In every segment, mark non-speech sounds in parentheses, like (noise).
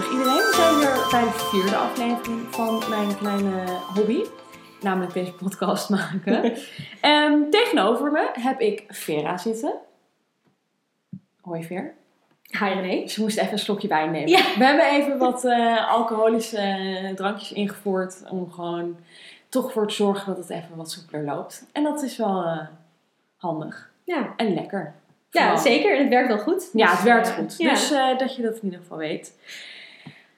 terug iedereen. We zijn weer bij de vierde aflevering van mijn kleine hobby. Namelijk deze podcast maken. (laughs) Ehm, tegenover me heb ik Vera zitten. Hoi Veer. Hi René. Ze moest even een slokje wijn nemen. Ja. We hebben even wat eh, alcoholische drankjes ingevoerd. Om gewoon toch voor te zorgen dat het even wat soepeler loopt. En dat is wel eh, handig. Ja, En lekker. ja zeker. En het werkt wel goed. Ja, Dus, het werkt eh, goed. ja. Dus dat je dat in ieder geval weet.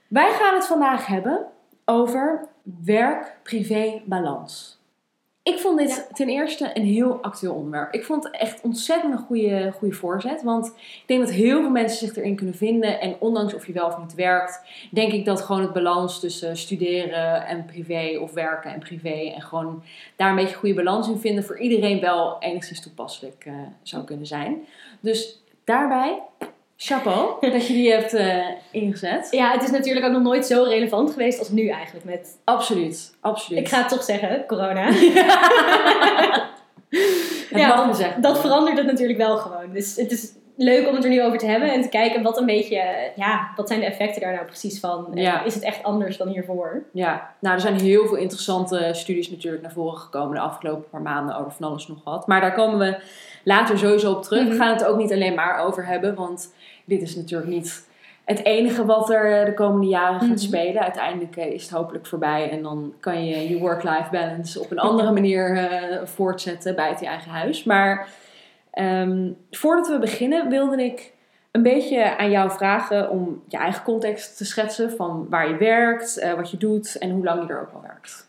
Wij gaan het vandaag hebben over werk-privé-balans. Ik vond dit ten eerste een heel actueel onderwerp. Ik vond het echt ontzettend een goede, goede voorzet. Want ik denk dat heel veel mensen zich erin kunnen vinden. En ondanks of je wel of niet werkt, denk ik dat gewoon het balans tussen studeren en privé of werken en privé. En gewoon daar een beetje goede balans in vinden voor iedereen wel enigszins toepasselijk eh, zou kunnen zijn. Dus daarbij, chapeau dat je die hebt eh, ingezet. Ja, het is natuurlijk ook nog nooit zo relevant geweest als nu eigenlijk. Met, Absoluut, absoluut. ik ga het toch zeggen, corona. (laughs) (laughs) ja, me zeggen. Dat verandert het natuurlijk wel gewoon. Dus het is leuk om het er nu over te hebben en te kijken wat een beetje, ja, wat zijn de effecten daar nou precies van? Ja. Is het echt anders dan hiervoor? Ja, nou er zijn heel veel interessante studies natuurlijk naar voren gekomen de afgelopen paar maanden over van alles nog wat. Maar daar komen we later sowieso op terug. Mhm. We gaan het ook niet alleen maar over hebben, want dit is natuurlijk niet het enige wat er eh, de komende jaren gaat Mhm. spelen. Uiteindelijk eh, is het hopelijk voorbij en dan kan je je work-life balance op een andere manier eh, voortzetten buiten je eigen huis. Maar ehm, voordat we beginnen wilde ik een beetje aan jou vragen om je eigen context te schetsen van waar je werkt, wat je doet en hoe lang je er ook al werkt.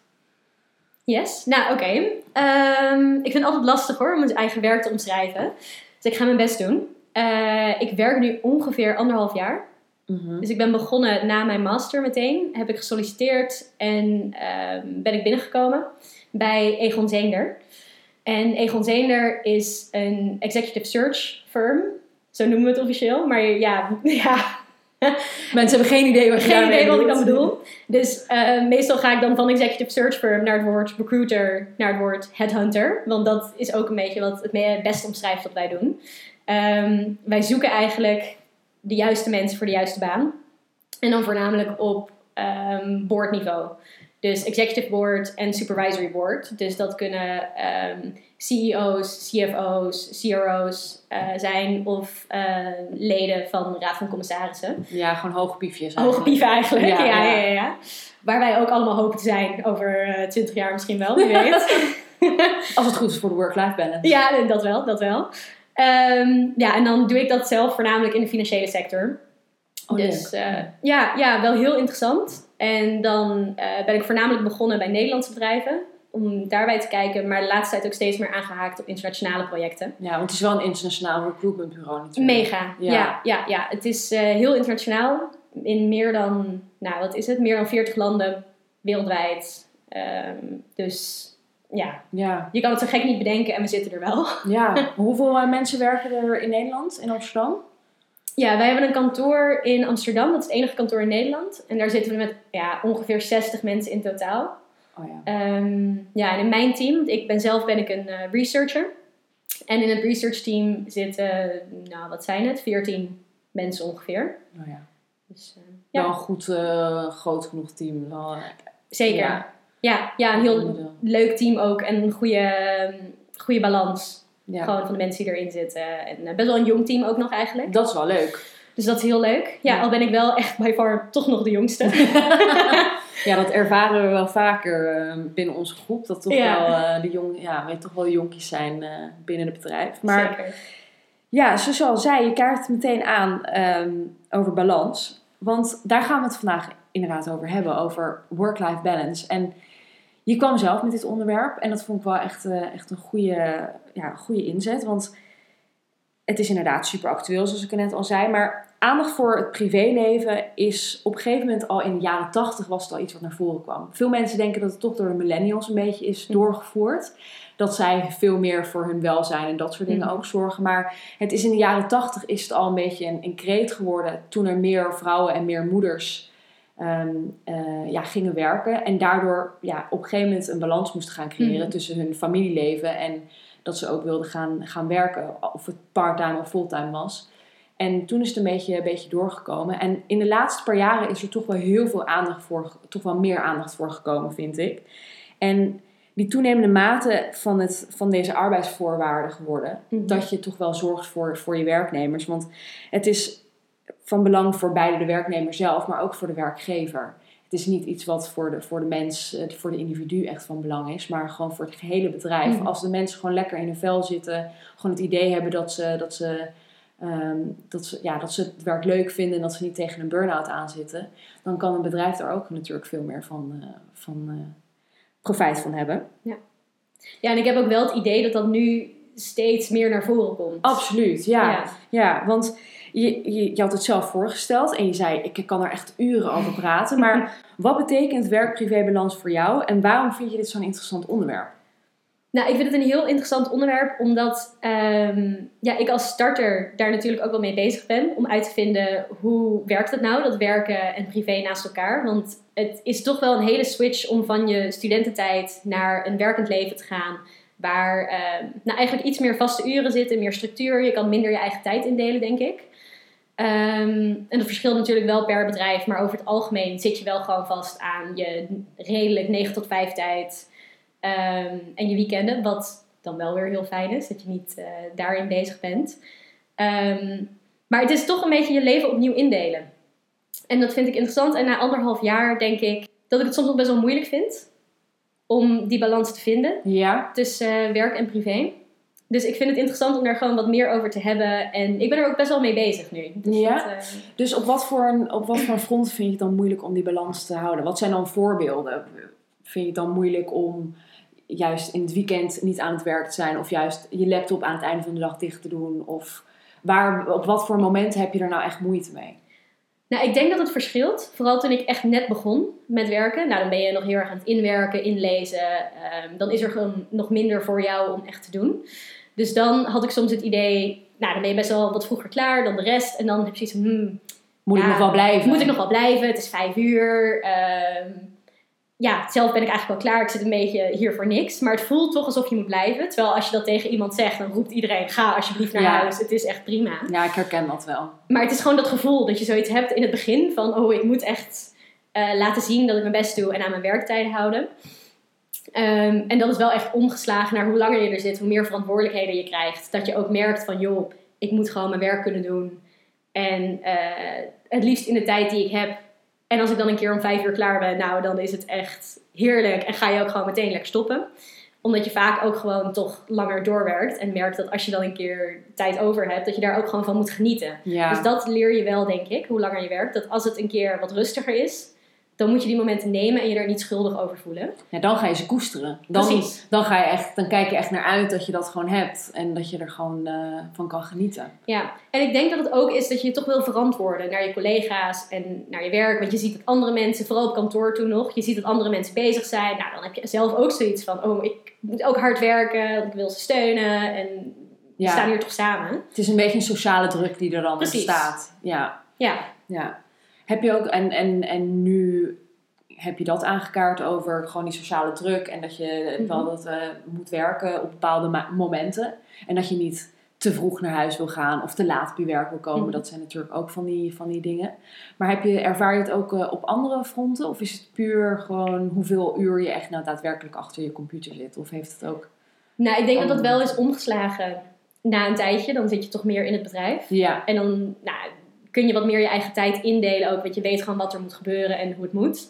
Yes, nou oké. Ehm, ik vind het altijd lastig hoor om mijn eigen werk te omschrijven. Dus ik ga mijn best doen. Eh, ik werk nu ongeveer anderhalf jaar. Mhm. Dus ik ben begonnen na mijn master meteen. Heb ik gesolliciteerd en ehm, ben ik binnengekomen bij Egon Zeender. En Egon Zeender is een executive search firm. Zo noemen we het officieel. Maar ja, (laughs) ja Mensen hebben geen idee wat je geen idee wat ik dan bedoel. Dus eh, meestal ga ik dan van executive search firm naar het woord recruiter, naar het woord headhunter. Want dat is ook een beetje wat het best omschrijft wat wij doen. Ehm, wij zoeken eigenlijk de juiste mensen voor de juiste baan. En dan voornamelijk op ehm boardniveau. Dus executive board en supervisory board. Dus dat kunnen ehm, CEO's, CFO's, CRO's eh, zijn of eh, leden van de Raad van Commissarissen. Ja, gewoon hoge piefjes. Hoge pieven eigenlijk. Ja, Ja, ja, ja. ja, ja, Waar wij ook allemaal hopen te zijn over eh, 20 jaar misschien wel, wie weet. (laughs) Als het goed is voor de work-life balance. ja, dat wel, dat wel. Ehm, ja, en dan doe ik dat zelf voornamelijk in de financiële sector. Oh, dus eh, ja, ja, wel heel interessant. En dan eh, ben ik voornamelijk begonnen bij Nederlandse bedrijven. Om daarbij te kijken, maar de laatste tijd ook steeds meer aangehaakt op internationale projecten. Ja, want het is wel een internationaal recruitment bureau natuurlijk. Mega, Ja. ja. Ja, ja, Het is eh, heel internationaal. In meer dan, nou wat is het? Meer dan 40 landen wereldwijd. Ehm, dus ja, Ja, je kan het zo gek niet bedenken en we zitten er wel. (laughs) ja. Hoeveel eh, mensen werken er in Nederland, in Amsterdam? Ja, wij hebben een kantoor in Amsterdam. Dat is het enige kantoor in Nederland. En daar zitten we met ja, ongeveer 60 mensen in totaal. Oh ja. Ehm, ja, en in mijn team, ik ben zelf ben ik een eh, researcher. En in het research team zitten, nou wat zijn het, 14 mensen ongeveer. Oh ja. Dus, eh, Wel ja, een goed, groot genoeg team. Wel, zeker. Ja. Ja, ja, een heel leuk team ook. En een goede, ehm, goede balans. Ja. Gewoon van de mensen die erin zitten. En eh, best wel een jong team ook nog eigenlijk. Dat is wel leuk. Dus dat is heel leuk. Ja, Ja. al ben ik wel echt by far toch nog de jongste. (laughs) Ja, dat ervaren we wel vaker eh, binnen onze groep. Dat toch Ja. wel eh, de jong, ja, weet toch wel jonkies zijn eh, binnen het bedrijf. Maar Zeker. ja, zoals je al zei, je kaart meteen aan ehm, over balans. Want daar gaan we het vandaag inderdaad over hebben, over work-life balance. En je kwam zelf met dit onderwerp en dat vond ik wel echt, eh, echt een goede, ja, goede inzet. Want het is inderdaad super actueel, zoals ik er net al zei. Maar aandacht voor het privéleven is op een gegeven moment al in de jaren tachtig was het al iets wat naar voren kwam. Veel mensen denken dat het toch door de millennials een beetje is doorgevoerd. Dat zij veel meer voor hun welzijn en dat soort dingen ook zorgen. Maar het is in de jaren tachtig is het al een beetje een, een kreet geworden toen er meer vrouwen en meer moeders ehm, eh, ja, gingen werken. En daardoor ja, op een gegeven moment een balans moesten gaan creëren Mhm. tussen hun familieleven en dat ze ook wilden gaan, gaan werken. Of het parttime of fulltime was. En toen is het een beetje, een beetje doorgekomen. En in de laatste paar jaren is er toch wel heel veel aandacht voor, toch wel meer aandacht voor gekomen, vind ik. En die toenemende mate van, het, van deze arbeidsvoorwaarden geworden, Mhm. dat je toch wel zorgt voor, voor je werknemers. Want het is van belang voor beide de werknemer zelf, maar ook voor de werkgever. Het is niet iets wat voor de, voor de mens, eh, voor de individu echt van belang is, maar gewoon voor het gehele bedrijf. Mhm. Als de mensen gewoon lekker in hun vel zitten, gewoon het idee hebben dat ze, dat ze, ehm, dat ze, ja, dat ze het werk leuk vinden en dat ze niet tegen een burn-out aanzitten, dan kan een bedrijf daar ook natuurlijk veel meer van, eh, van eh, profijt van hebben. Ja, en ik heb ook wel het idee dat dat nu steeds meer naar voren komt. Absoluut, ja. Ja. Ja, want je, je, je had het zelf voorgesteld en je zei, ik kan er echt uren over praten. Maar (laughs) wat betekent werk-privé-balans voor jou en waarom vind je dit zo'n interessant onderwerp? Nou, ik vind het een heel interessant onderwerp, omdat ehm, ja, ik als starter daar natuurlijk ook wel mee bezig ben. Om uit te vinden hoe werkt het nou, dat werken en privé naast elkaar. Want het is toch wel een hele switch om van je studententijd naar een werkend leven te gaan. Waar ehm, nou, eigenlijk iets meer vaste uren zitten, meer structuur. Je kan minder je eigen tijd indelen, denk ik. Ehm, en dat verschilt natuurlijk wel per bedrijf, maar over het algemeen zit je wel gewoon vast aan je redelijk 9 tot 5 tijd. Ehm, en je weekenden, wat dan wel weer heel fijn is, dat je niet eh, daarin bezig bent. Ehm, maar het is toch een beetje je leven opnieuw indelen. En dat vind ik interessant. En na anderhalf jaar denk ik dat ik het soms nog best wel moeilijk vind om die balans te vinden Ja, tussen eh, werk en privé. Dus ik vind het interessant om daar gewoon wat meer over te hebben. En ik ben er ook best wel mee bezig nu. Dus Ja? dat, eh, dus op wat, voor een, op wat voor een front vind je het dan moeilijk om die balans te houden? Wat zijn dan voorbeelden? Vind je het dan moeilijk om juist in het weekend niet aan het werk te zijn of juist je laptop aan het einde van de dag dicht te doen? Of waar, op wat voor momenten heb je er nou echt moeite mee? Nou, ik denk dat het verschilt. Vooral toen ik echt net begon met werken. Nou, dan ben je nog heel erg aan het inwerken, inlezen. Ehm, dan is er gewoon nog minder voor jou om echt te doen. Dus dan had ik soms het idee, nou, dan ben je best wel wat vroeger klaar dan de rest. En dan heb je zoiets van, hmm, Moet ik nog wel blijven? moet ik nog wel blijven? Het is vijf uur. Ehm, ja, zelf ben ik eigenlijk wel klaar. Ik zit een beetje hier voor niks. Maar het voelt toch alsof je moet blijven. Terwijl als je dat tegen iemand zegt, dan roept iedereen: ga alsjeblieft naar Ja. huis. Het is echt prima. Ja, ik herken dat wel. Maar het is gewoon dat gevoel dat je zoiets hebt in het begin van: oh, ik moet echt eh, laten zien dat ik mijn best doe en aan mijn werktijden houden. Ehm, en dat is wel echt omgeslagen naar hoe langer je er zit, hoe meer verantwoordelijkheden je krijgt. Dat je ook merkt van: joh, ik moet gewoon mijn werk kunnen doen. En eh, het liefst in de tijd die ik heb. En als ik dan een keer om vijf uur klaar ben, nou, dan is het echt heerlijk. En ga je ook gewoon meteen lekker stoppen. Omdat je vaak ook gewoon toch langer doorwerkt. En merkt dat als je dan een keer tijd over hebt, dat je daar ook gewoon van moet genieten. Ja. Dus dat leer je wel, denk ik, hoe langer je werkt. Dat als het een keer wat rustiger is, dan moet je die momenten nemen en je er niet schuldig over voelen. ja, dan ga je ze koesteren. Dan, Precies. dan, ga je echt, dan kijk je echt naar uit dat je dat gewoon hebt. En dat je er gewoon eh, van kan genieten. Ja, en ik denk dat het ook is dat je je toch wil verantwoorden naar je collega's en naar je werk. Want je ziet dat andere mensen, vooral op kantoor toen nog, je ziet dat andere mensen bezig zijn. Nou, dan heb je zelf ook zoiets van, oh, ik moet ook hard werken, want ik wil ze steunen. En we staan hier toch samen. Het is een beetje een sociale druk die er dan Precies. ontstaat. Ja. Ja, Ja. Heb je ook, en, en, en nu heb je dat aangekaart over gewoon die sociale druk en dat je Mhm. wel dat, eh, moet werken op bepaalde ma- momenten. En dat je niet te vroeg naar huis wil gaan of te laat je werk wil komen. Mhm. Dat zijn natuurlijk ook van die, van die dingen. Maar heb je, ervaar je het ook eh, op andere fronten? Of is het puur gewoon hoeveel uur je echt nou daadwerkelijk achter je computer zit? Of heeft het ook... nou, ik denk dat dat wel is omgeslagen na een tijdje. Dan zit je toch meer in het bedrijf. Ja, En dan nou, kun je wat meer je eigen tijd indelen ook. Want je weet gewoon wat er moet gebeuren en hoe het moet.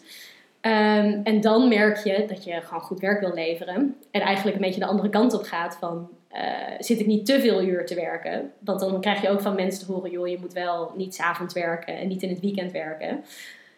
Ehm, en dan merk je dat je gewoon goed werk wil leveren. En eigenlijk een beetje de andere kant op gaat van... eh, zit ik niet te veel uur te werken? Want dan krijg je ook van mensen te horen... joh, je moet wel niet s'avonds werken en niet in het weekend werken.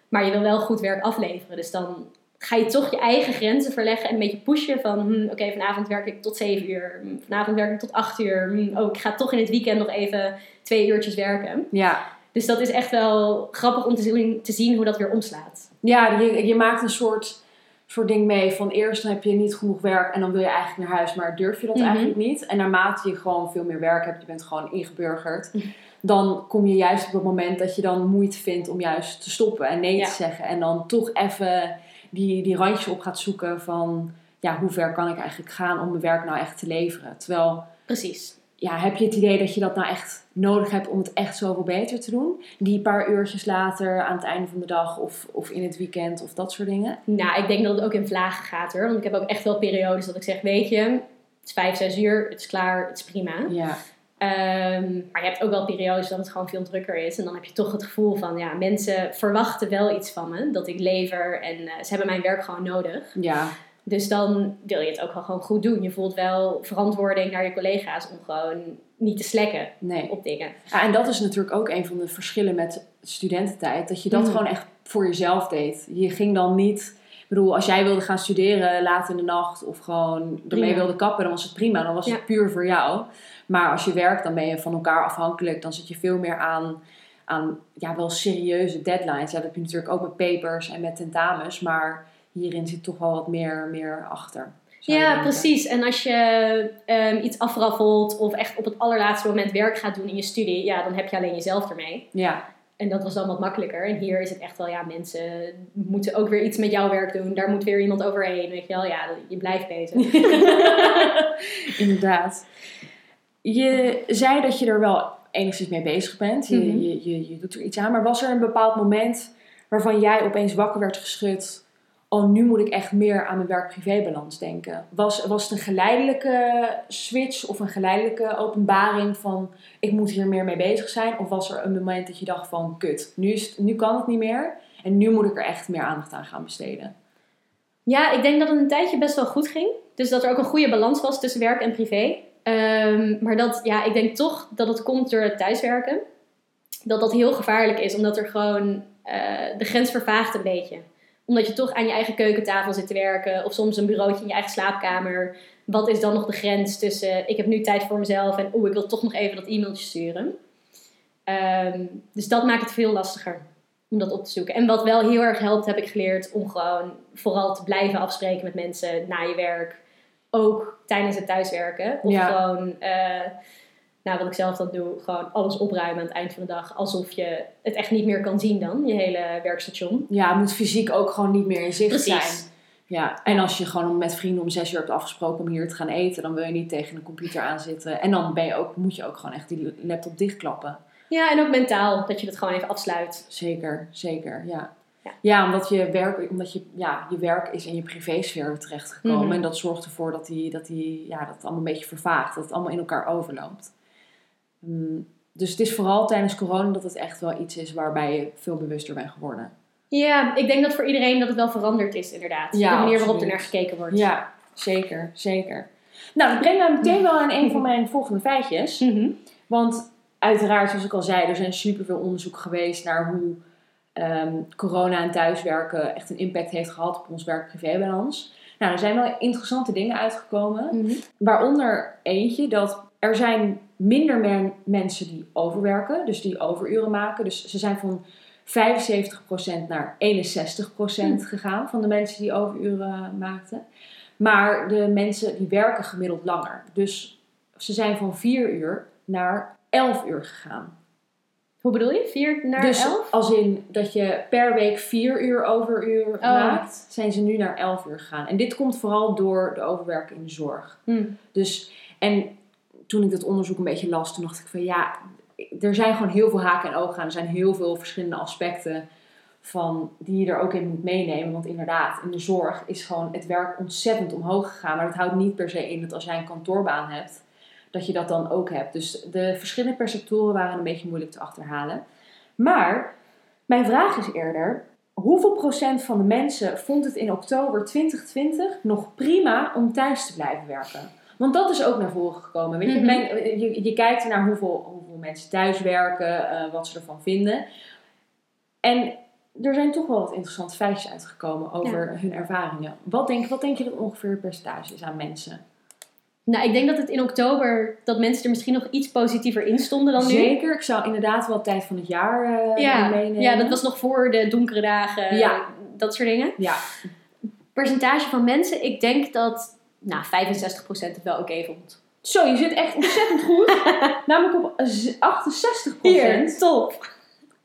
Maar je wil wel goed werk afleveren. Dus dan ga je toch je eigen grenzen verleggen en een beetje pushen van... hm, oké, vanavond werk ik tot 7 uur. Hm, Vanavond werk ik tot 8 uur. Hm, oh, ik ga toch in het weekend nog even twee uurtjes werken. ja. Dus dat is echt wel grappig om te zien, te zien hoe dat weer omslaat. Ja, je, je maakt een soort, soort ding mee van eerst heb je niet genoeg werk en dan wil je eigenlijk naar huis, maar durf je dat Mhm. eigenlijk niet. En naarmate je gewoon veel meer werk hebt, je bent gewoon ingeburgerd, Mhm. dan kom je juist op het moment dat je dan moeite vindt om juist te stoppen en nee Ja. te zeggen. En dan toch even die, die randjes op gaat zoeken van ja, hoe ver kan ik eigenlijk gaan om mijn werk nou echt te leveren. Terwijl Precies. Ja, heb je het idee dat je dat nou echt nodig hebt om het echt zoveel beter te doen? Die paar uurtjes later aan het einde van de dag of, of in het weekend of dat soort dingen? Nou, ik denk dat het ook in vlagen gaat hoor. Want ik heb ook echt wel periodes dat ik zeg, weet je, het is vijf, zes uur, het is klaar, het is prima. Ja, Ehm, maar je hebt ook wel periodes dat het gewoon veel drukker is. En dan heb je toch het gevoel van, ja, mensen verwachten wel iets van me. Dat ik lever en eh, ze hebben mijn werk gewoon nodig. ja, Dus dan wil je het ook wel gewoon goed doen. Je voelt wel verantwoording naar je collega's om gewoon niet te slekken nee. op dingen. Ja, en dat is natuurlijk ook een van de verschillen met studententijd. Dat je dat Mm. gewoon echt voor jezelf deed. Je ging dan niet... Ik bedoel, als jij wilde gaan studeren laat in de nacht of gewoon ermee Ja. wilde kappen, dan was het prima. Dan was het puur voor jou. Maar als je werkt, dan ben je van elkaar afhankelijk. Dan zit je veel meer aan, aan ja, wel serieuze deadlines. Ja, dat heb je natuurlijk ook met papers en met tentamens. Maar hierin zit toch wel wat meer, meer achter. Ja, precies. En als je ehm, iets afraffelt of echt op het allerlaatste moment werk gaat doen in je studie, ja, dan heb je alleen jezelf ermee. Ja, En dat was dan wat makkelijker. En hier is het echt wel, ja, mensen moeten ook weer iets met jouw werk doen. Daar moet weer iemand overheen. Weet je wel, ja, je blijft bezig. (laughs) Inderdaad. Je zei dat je er wel enigszins mee bezig bent. Je, Mhm. je, je, je doet er iets aan. Maar was er een bepaald moment waarvan jij opeens wakker werd geschud? Oh, nu moet ik echt meer aan mijn werk-privé-balans denken. Was, was het een geleidelijke switch of een geleidelijke openbaring van ik moet hier meer mee bezig zijn? Of was er een moment dat je dacht van kut, nu, is het- nu kan het niet meer en nu moet ik er echt meer aandacht aan gaan besteden? Ja, ik denk dat het een tijdje best wel goed ging. Dus dat er ook een goede balans was tussen werk en privé. Ehm, maar dat, ja, ik denk toch dat het komt door het thuiswerken. Dat dat heel gevaarlijk is, omdat er gewoon eh, de grens vervaagt een beetje. Omdat je toch aan je eigen keukentafel zit te werken, of soms een bureautje in je eigen slaapkamer. Wat is dan nog de grens tussen ik heb nu tijd voor mezelf en oeh, ik wil toch nog even dat e-mailtje sturen. Ehm, dus dat maakt het veel lastiger om dat op te zoeken. En wat wel heel erg helpt, heb ik geleerd om gewoon vooral te blijven afspreken met mensen na je werk. Ook tijdens het thuiswerken. Of Ja. gewoon, eh, nou wat ik zelf dan doe, gewoon alles opruimen aan het eind van de dag. Alsof je het echt niet meer kan zien dan, je hele werkstation. Ja, het moet fysiek ook gewoon niet meer in zicht zijn. Ja, en als je gewoon met vrienden om zes uur hebt afgesproken om hier te gaan eten, dan wil je niet tegen een computer aan zitten. En dan ben je ook, moet je ook gewoon echt die laptop dichtklappen. Ja, en ook mentaal, dat je het gewoon even afsluit. Zeker, zeker, ja. Ja. Ja, omdat, je werk, omdat je, ja, je werk is in je privésfeer terechtgekomen. Mhm. En dat zorgt ervoor dat, die, dat, die, ja, dat het allemaal een beetje vervaagt. Dat het allemaal in elkaar overloopt. Mm, dus het is vooral tijdens corona dat het echt wel iets is waarbij je veel bewuster bent geworden. Ja, ik denk dat voor iedereen dat het wel veranderd is inderdaad. Ja, de manier waarop er naar gekeken wordt. Ja, zeker, zeker. Nou, dat brengt mij meteen wel aan een van mijn volgende feitjes. Mhm. Want uiteraard, zoals ik al zei, er zijn superveel onderzoek geweest naar hoe ehm, corona en thuiswerken echt een impact heeft gehad op ons werk-privé-balans. Nou, er zijn wel interessante dingen uitgekomen. Mhm. Waaronder eentje dat er zijn minder men- mensen die overwerken, dus die overuren maken. Dus ze zijn van 75% naar 61% gegaan van de mensen die overuren maakten. Maar de mensen die werken gemiddeld langer. Dus ze zijn van 4 uur naar 11 uur gegaan. Hoe bedoel je? 4 naar dus 11? als in dat je per week 4 uur overuur Oh. maakt, zijn ze nu naar 11 uur gegaan. En dit komt vooral door de overwerking in de zorg. Hm. Dus, en toen ik dat onderzoek een beetje las, toen dacht ik van ja, er zijn gewoon heel veel haken en ogen aan. Er zijn heel veel verschillende aspecten van, die je er ook in moet meenemen. Want inderdaad, in de zorg is gewoon het werk ontzettend omhoog gegaan. Maar dat houdt niet per se in dat als jij een kantoorbaan hebt, dat je dat dan ook hebt. Dus de verschillende perceptoren waren een beetje moeilijk te achterhalen. Maar mijn vraag is eerder, hoeveel procent van de mensen vond het in oktober 2020 nog prima om thuis te blijven werken? Want dat is ook naar voren gekomen. Weet je, Mhm. Men- je, je kijkt naar hoeveel, hoeveel mensen thuis werken, eh, wat ze ervan vinden. En er zijn toch wel wat interessante feitjes uitgekomen over hun ervaringen. Wat denk, wat denk je dat ongeveer het percentage is aan mensen? Nou, ik denk dat het in oktober, dat mensen er misschien nog iets positiever in stonden dan nu. Zeker, ik zou inderdaad wel tijd van het jaar eh, Ja, meenemen. ja, dat was nog voor de donkere dagen, Ja. dat soort dingen. Ja, Percentage van mensen, ik denk dat nou, 65% het wel oké vond. Zo, je zit echt ontzettend goed. (laughs) Namelijk op z- 68%. top.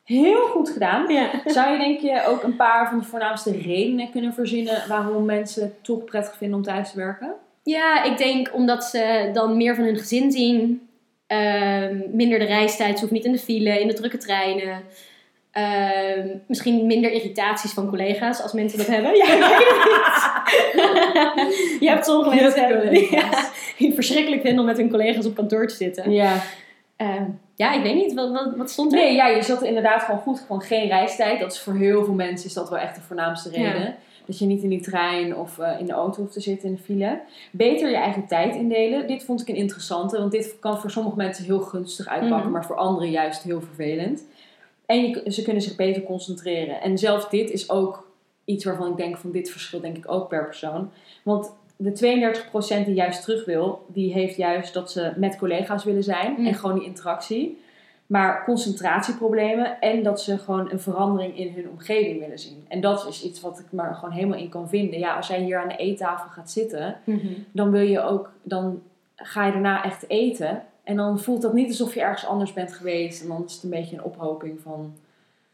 Heel goed gedaan. Ja. Zou je denk je ook een paar van de voornaamste redenen kunnen verzinnen waarom mensen het toch prettig vinden om thuis te werken? ja, ik denk omdat ze dan meer van hun gezin zien. Ehm, minder de reistijd, ze hoeft niet in de file, in de drukke treinen. Ehm, misschien minder irritaties van collega's als mensen dat hebben. (laughs) Ja, ik weet het niet. (laughs) Je hebt sommige mensen (laughs) ja, die het verschrikkelijk vinden om met hun collega's op kantoor te zitten. Ja. Ehm, ja, ik weet niet. Wat, wat, wat stond er? Nee, ja, je zat inderdaad gewoon goed. Gewoon geen reistijd. Dat is voor heel veel mensen is dat wel echt de voornaamste Ja. reden. Dat je niet in die trein of eh, in de auto hoeft te zitten in de file. Beter je eigen tijd indelen. Dit vond ik een interessante. Want dit kan voor sommige mensen heel gunstig uitpakken. Mhm. Maar voor anderen juist heel vervelend. En je, ze kunnen zich beter concentreren. En zelfs dit is ook iets waarvan ik denk van dit verschilt denk ik ook per persoon. Want de 32% die juist terug wil, die heeft juist dat ze met collega's willen zijn. Mm. En gewoon die interactie. Maar concentratieproblemen en dat ze gewoon een verandering in hun omgeving willen zien. En dat is iets wat ik maar gewoon helemaal in kan vinden. Ja, als jij hier aan de eettafel gaat zitten, Mhm. dan wil je ook, dan ga je daarna echt eten. En dan voelt dat niet alsof je ergens anders bent geweest. En dan is het een beetje een ophoping van.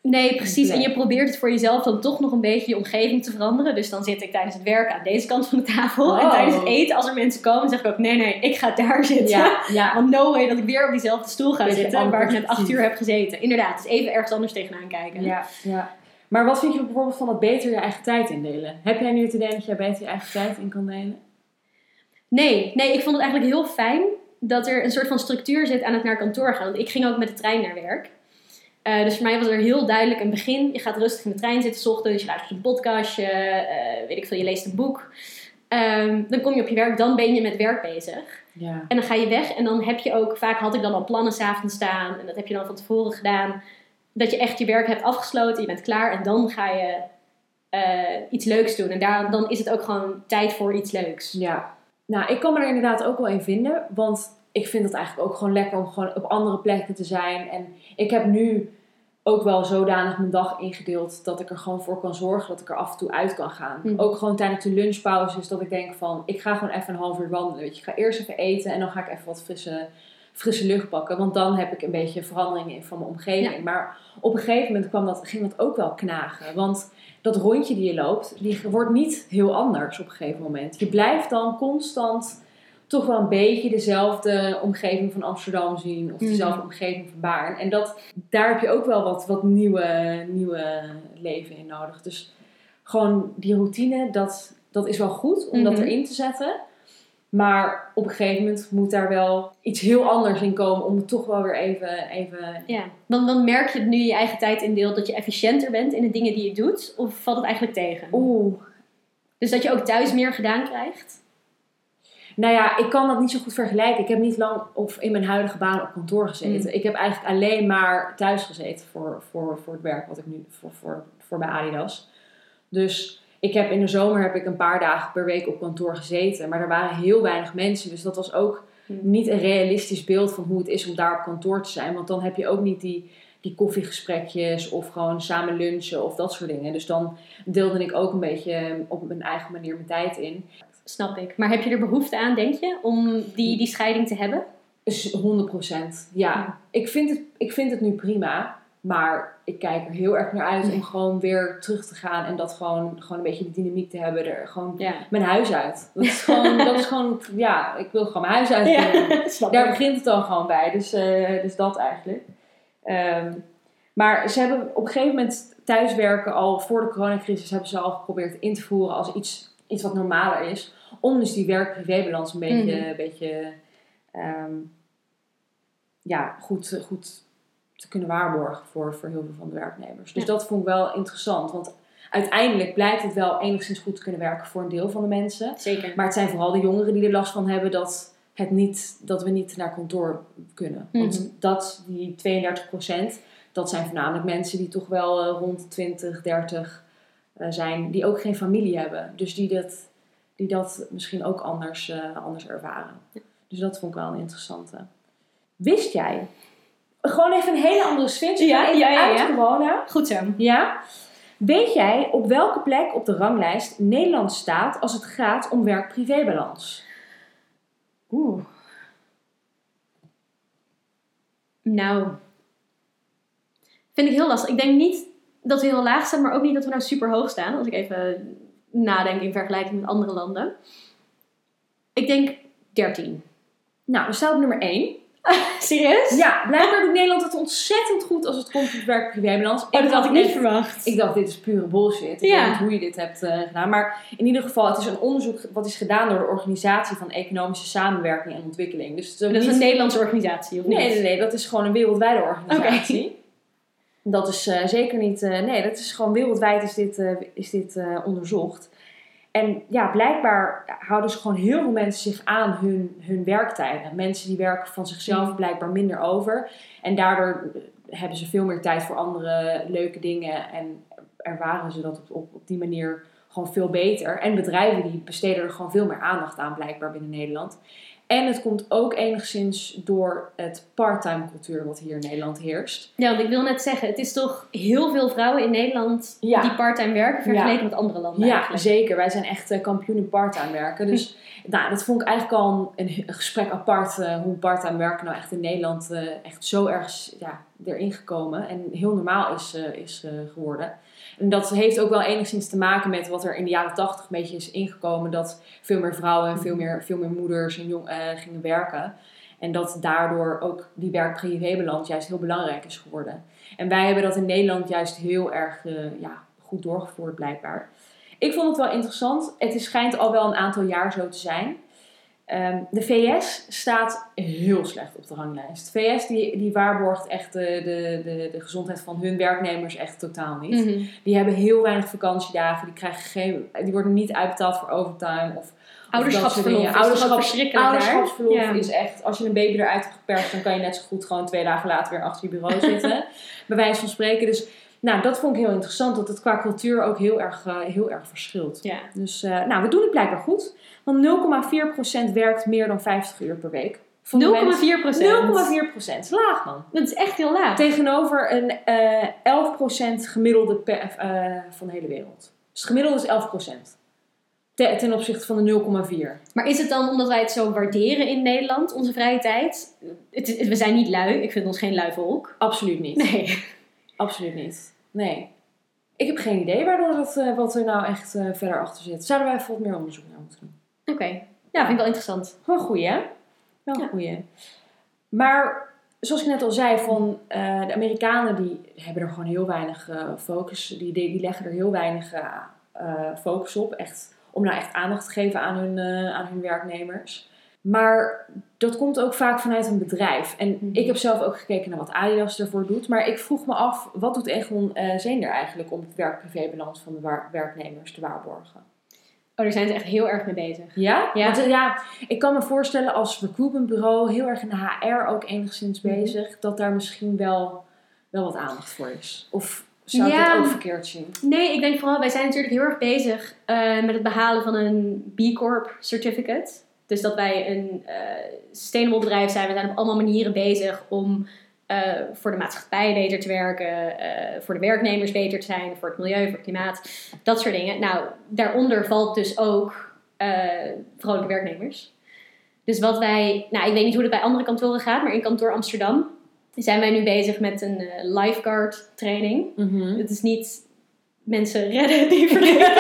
Nee, precies. En je probeert het voor jezelf dan toch nog een beetje je omgeving te veranderen. Dus dan zit ik tijdens het werken aan deze kant van de tafel. En Oh. tijdens het eten, als er mensen komen, zeg ik ook: nee, nee, ik ga daar (laughs) zitten. Ja, ja. Want no way dat ik weer op diezelfde stoel ga Beetje zitten waar ik net acht uur heb gezeten. Inderdaad, dus even ergens anders tegenaan kijken. ja, ja. Maar wat vind je bijvoorbeeld van het beter je eigen tijd indelen? Heb jij nu het idee dat jij beter je eigen tijd in kan delen? Nee, nee, ik vond het eigenlijk heel fijn dat er een soort van structuur zit aan het naar kantoor gaan. Want ik ging ook met de trein naar werk. Eh, dus voor mij was er heel duidelijk een begin. Je gaat rustig in de trein zitten, 's ochtends, je luistert een podcastje, eh, weet ik veel, je leest een boek. Ehm, dan kom je op je werk, dan ben je met werk bezig. Ja. En dan ga je weg en dan heb je ook, vaak had ik dan al plannen s'avonds staan. En dat heb je dan van tevoren gedaan. Dat je echt je werk hebt afgesloten, je bent klaar en dan ga je eh, iets leuks doen. En daar, dan is het ook gewoon tijd voor iets leuks. Ja, nou, ik kan me er inderdaad ook wel in vinden. Want ik vind het eigenlijk ook gewoon lekker om gewoon op andere plekken te zijn. En ik heb nu ook wel zodanig mijn dag ingedeeld dat ik er gewoon voor kan zorgen dat ik er af en toe uit kan gaan. Mhm. Ook gewoon tijdens de lunchpauzes dat ik denk van, ik ga gewoon even een half uur wandelen. Weet je, ik ga eerst even eten en dan ga ik even wat frisse, frisse lucht pakken. Want dan heb ik een beetje verandering in van mijn omgeving. Maar op een gegeven moment kwam dat, ging dat ook wel knagen. Want dat rondje die je loopt, die wordt niet heel anders op een gegeven moment. Je blijft dan constant toch wel een beetje dezelfde omgeving van Amsterdam zien. Of Mhm. dezelfde omgeving van Baarn. En dat, daar heb je ook wel wat, wat nieuwe, nieuwe leven in nodig. Dus gewoon die routine, dat, dat is wel goed om dat Mhm. erin te zetten. Maar op een gegeven moment moet daar wel iets heel anders in komen om het toch wel weer even, even Ja, want dan merk je nu je eigen tijd indeelt dat je efficiënter bent in de dingen die je doet. Of valt het eigenlijk tegen? Oeh, Dus dat je ook thuis meer gedaan krijgt? Nou ja, ik kan dat niet zo goed vergelijken. Ik heb niet lang of in mijn huidige baan op kantoor gezeten. Mm. Ik heb eigenlijk alleen maar thuis gezeten voor, voor, voor het werk wat ik nu voor, voor, voor bij Adidas. Dus ik heb in de zomer heb ik een paar dagen per week op kantoor gezeten. Maar er waren heel weinig mensen. Dus dat was ook Mm. niet een realistisch beeld van hoe het is om daar op kantoor te zijn. Want dan heb je ook niet die, die koffiegesprekjes of gewoon samen lunchen of dat soort dingen. Dus dan deelde ik ook een beetje op mijn eigen manier mijn tijd in. Snap ik. Maar heb je er behoefte aan, denk je, om die, die scheiding te hebben? Is 100%. Ja, Ja. Ik, vind het, ik vind het nu prima. Maar ik kijk er heel erg naar uit om gewoon weer terug te gaan. En dat gewoon, gewoon een beetje de dynamiek te hebben. Er gewoon Ja. mijn huis uit. Dat is gewoon, dat is gewoon ja, ik wil gewoon mijn huis uit. Ja, (laughs) Daar begint het dan gewoon bij. Dus, eh, dus dat eigenlijk. Ehm, maar ze hebben op een gegeven moment thuiswerken al voor de coronacrisis hebben ze al geprobeerd in te voeren als iets, iets wat normaler is. Om dus die werk-privébalans een beetje, Mhm. een beetje ehm, ja, goed, goed te kunnen waarborgen voor, voor heel veel van de werknemers. Dus Ja. dat vond ik wel interessant. Want uiteindelijk blijkt het wel enigszins goed te kunnen werken voor een deel van de mensen. Zeker. Maar het zijn vooral de jongeren die er last van hebben dat, het niet, dat we niet naar kantoor kunnen. Want Mhm. dat, die 32% dat zijn voornamelijk mensen die toch wel eh, rond de 20, 30 eh, zijn, die ook geen familie hebben. Dus die dat, die dat misschien ook anders, eh, anders ervaren. Dus dat vond ik wel een interessante. Wist jij? Gewoon even een hele andere switch. Ja, ja, ja, uit corona. Goed zo. Ja. Weet jij op welke plek op de ranglijst Nederland staat als het gaat om werk-privébalans? Oeh. Nou, vind ik heel lastig. Ik denk niet dat we heel laag staan, maar ook niet dat we nou super hoog staan. Als ik even nadenk in vergelijking met andere landen. Ik denk 13. Nou, we staan op nummer 1. (laughs) Serieus? Ja, blijkbaar doet Nederland het ontzettend goed als het komt op werk-privébalans. Oh, dat had ik niet echt- verwacht. Ik dacht, dit is pure bullshit. Ik Ja. weet niet hoe je dit hebt eh, gedaan. Maar in ieder geval, het is een onderzoek wat is gedaan door de Organisatie van Economische Samenwerking en Ontwikkeling. Dus dat is niet- een Nederlandse organisatie, of niet? Nee, nee, nee, dat is gewoon een wereldwijde organisatie. Dat is eh, zeker niet. eh, nee, dat is gewoon wereldwijd is dit, is dit onderzocht. En ja, blijkbaar houden ze gewoon heel veel mensen zich aan hun, hun werktijden. Mensen die werken van zichzelf Mm. blijkbaar minder over. En daardoor eh, hebben ze veel meer tijd voor andere leuke dingen. En ervaren ze dat op, op, op die manier gewoon veel beter. En bedrijven die besteden er gewoon veel meer aandacht aan, blijkbaar binnen Nederland. En het komt ook enigszins door het parttime cultuur wat hier in Nederland heerst. Ja, want ik wil net zeggen, het is toch heel veel vrouwen in Nederland Ja. die parttime werken vergeleken met andere landen Ja, eigenlijk. zeker. Wij zijn echt kampioen in parttime werken. Dus (laughs) nou, dat vond ik eigenlijk al een, een gesprek apart. eh, hoe parttime werken nou echt in Nederland eh, echt zo erg ja, erin gekomen. En heel normaal is, eh, is geworden. En dat heeft ook wel enigszins te maken met wat er in de jaren tachtig een beetje is ingekomen. Dat veel meer vrouwen en veel meer, veel meer moeders en jong, eh, gingen werken. En dat daardoor ook die werk-privé-balans juist heel belangrijk is geworden. En wij hebben dat in Nederland juist heel erg eh, ja, goed doorgevoerd blijkbaar. Ik vond het wel interessant. Het is, schijnt al wel een aantal jaar zo te zijn. Ehm, de VS staat heel slecht op de ranglijst. De VS die, die waarborgt echt de, de, de, de gezondheid van hun werknemers echt totaal niet. Mhm. Die hebben heel weinig vakantiedagen. Die, krijgen geen, die worden niet uitbetaald voor overtime. Of, of Ouderschapsverlof is ouderschapsverlof Ja. is echt... Als je een baby eruit hebt geperst... dan kan je net zo goed gewoon twee dagen later weer achter je bureau zitten. (laughs) bij wijze van spreken. Dus nou, dat vond ik heel interessant. Dat het qua cultuur ook heel erg, eh, heel erg verschilt. Ja. Dus eh, nou, we doen het blijkbaar goed. Want 0,4% werkt meer dan 50 uur per week. Van de 0,4 mensen- 0,4%. Laag man. Dat is echt heel laag. Tegenover een eh 11% gemiddelde per, eh, van de hele wereld. Dus het gemiddelde is 11%. Ten, ten opzichte van de 0,4. Maar is het dan omdat wij het zo waarderen in Nederland, onze vrije tijd? Het we zijn niet lui. Ik vind ons geen lui volk. Absoluut niet. Nee. Absoluut niet. Nee. Ik heb geen idee waardoor dat, eh, wat er nou echt eh, verder achter zit. Zouden wij bijvoorbeeld meer onderzoek naar moeten doen? Oké. Ja, vind ik wel interessant. Wel een goeie, hè? Wel een Ja. goeie. Maar zoals ik net al zei, van eh, de Amerikanen die hebben er gewoon heel weinig focus. Die, die, leggen er heel weinig focus op. Echt, om nou echt aandacht te geven aan hun, aan hun werknemers. Maar dat komt ook vaak vanuit een bedrijf. En Mhm. ik heb zelf ook gekeken naar wat Adidas ervoor doet. Maar ik vroeg me af, wat doet Egon eh Zeender eigenlijk om het werk-privé-balans van de werknemers te waarborgen? Oh, daar zijn ze echt heel erg mee bezig. Ja? Ja. Want eh, ja, ik kan me voorstellen als recruitmentbureau, heel erg in de HR ook enigszins Mhm. bezig, dat daar misschien wel, wel wat aandacht voor is. Of zou ik Ja. dat ook verkeerd zien? Nee, ik denk vooral, wij zijn natuurlijk heel erg bezig eh, met het behalen van een B Corp certificate. Dus dat wij een eh sustainable bedrijf zijn. We zijn op allemaal manieren bezig om eh, voor de maatschappij beter te werken, eh, voor de werknemers beter te zijn, voor het milieu, voor het klimaat, dat soort dingen. Nou, daaronder valt dus ook vrolijke werknemers. Dus wat wij, nou ik weet niet hoe het bij andere kantoren gaat, maar in kantoor Amsterdam zijn wij nu bezig met een lifeguard training. Het is niet mensen redden die verdrinken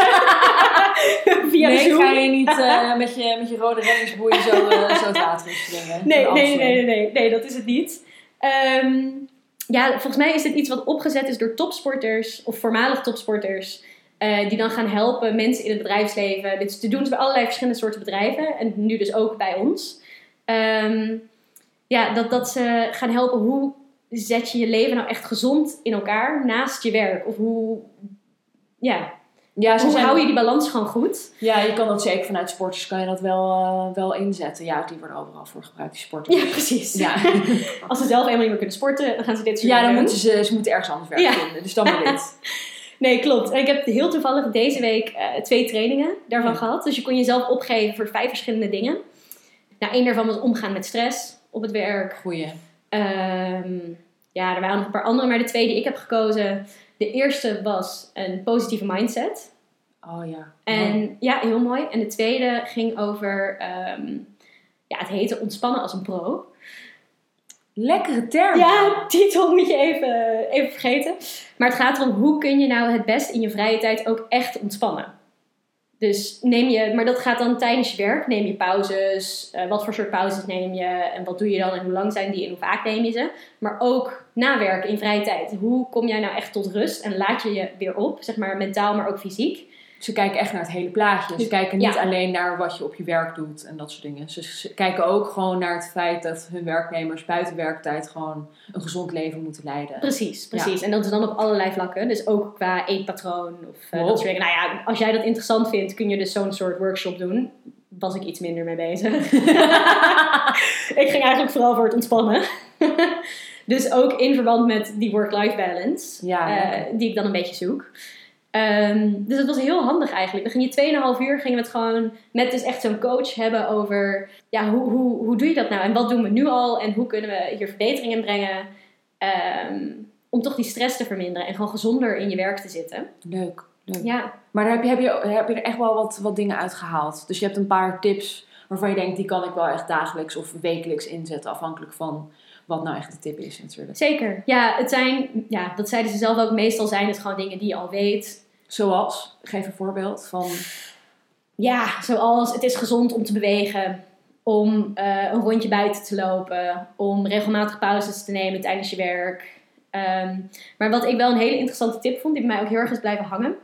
(laughs) via de nee, Zoom. ga je niet eh, met, je, met je rode reddingsboei zo, eh, zo het water in springen? Nee, nee, nee, nee, nee, dat is het niet. Ehm, ja, volgens mij is dit iets wat opgezet is door topsporters of voormalig topsporters. eh, die dan gaan helpen mensen in het bedrijfsleven. Dit is te doen bij allerlei verschillende soorten bedrijven. En nu dus ook bij ons. Ehm, ja, dat, dat ze gaan helpen hoe zet je je leven nou echt gezond in elkaar naast je werk. Of hoe, ja, Ja, ze hoe zijn- hou je die balans gewoon goed. ja, je kan dat zeker vanuit sporters kan je dat wel, eh, wel inzetten. Ja, die worden overal voor gebruikt, die sporters. Ja, precies. Ja. (laughs) Als ze zelf helemaal niet meer kunnen sporten, dan gaan ze dit soort ja, dan doen. moeten ze, ze moeten ergens anders werk Ja. vinden. Dus dan maar dit. (laughs) Nee, klopt. En ik heb heel toevallig deze week eh, twee trainingen daarvan Ja. gehad. Dus je kon jezelf opgeven voor vijf verschillende dingen. Nou, één daarvan was omgaan met stress op het werk. Goeie. Ehm, ja, er waren nog een paar andere, maar de twee die ik heb gekozen. De eerste was een positieve mindset. Oh ja. En ja, heel mooi. En de tweede ging over, ehm, ja, het heette ontspannen als een pro. Lekkere term. Ja, titel moet je even, even vergeten. Maar het gaat erom hoe kun je nou het best in je vrije tijd ook echt ontspannen. Dus neem je, maar dat gaat dan tijdens je werk. Neem je pauzes. eh, wat voor soort pauzes neem je? En wat doe je dan? En hoe lang zijn die? En hoe vaak neem je ze? Maar ook na werk in vrije tijd. Hoe kom jij nou echt tot rust? En laat je je weer op? Zeg maar mentaal, maar ook fysiek. Ze kijken echt naar het hele plaatje. Ze kijken niet ja. alleen naar wat je op je werk doet en dat soort dingen. Ze, ze kijken ook gewoon naar het feit dat hun werknemers buiten werktijd gewoon een gezond leven moeten leiden. Precies, precies. En dat is dan op allerlei vlakken. Dus ook qua eetpatroon of eh, Wow. dat soort dingen. Nou ja, als jij dat interessant vindt, kun je dus zo'n soort workshop doen. Was ik iets minder mee bezig. (laughs) ik ging eigenlijk vooral voor het ontspannen. (laughs) dus ook in verband met die work-life balance, Ja, eh, die ik dan een beetje zoek. Ehm, dus het was heel handig eigenlijk. Dan ging je 2,5 uur gingen we het gewoon met dus echt zo'n coach hebben over ja, hoe, hoe, hoe doe je dat nou en wat doen we nu al en hoe kunnen we hier verbeteringen in brengen ehm, om toch die stress te verminderen en gewoon gezonder in je werk te zitten. Leuk. leuk. Ja, Maar daar heb je, heb, je, heb je er echt wel wat, wat dingen uit gehaald. Dus je hebt een paar tips waarvan je denkt, die kan ik wel echt dagelijks of wekelijks inzetten. Afhankelijk van wat nou echt de tip is natuurlijk. zeker. Ja, het zijn, ja, dat zeiden ze zelf ook, meestal zijn het gewoon dingen die je al weet. Zoals, geef een voorbeeld van... Ja, zoals het is gezond om te bewegen, om eh, een rondje buiten te lopen, om regelmatig pauzes te nemen tijdens je werk. Ehm, maar wat ik wel een hele interessante tip vond, die bij mij ook heel erg is blijven hangen,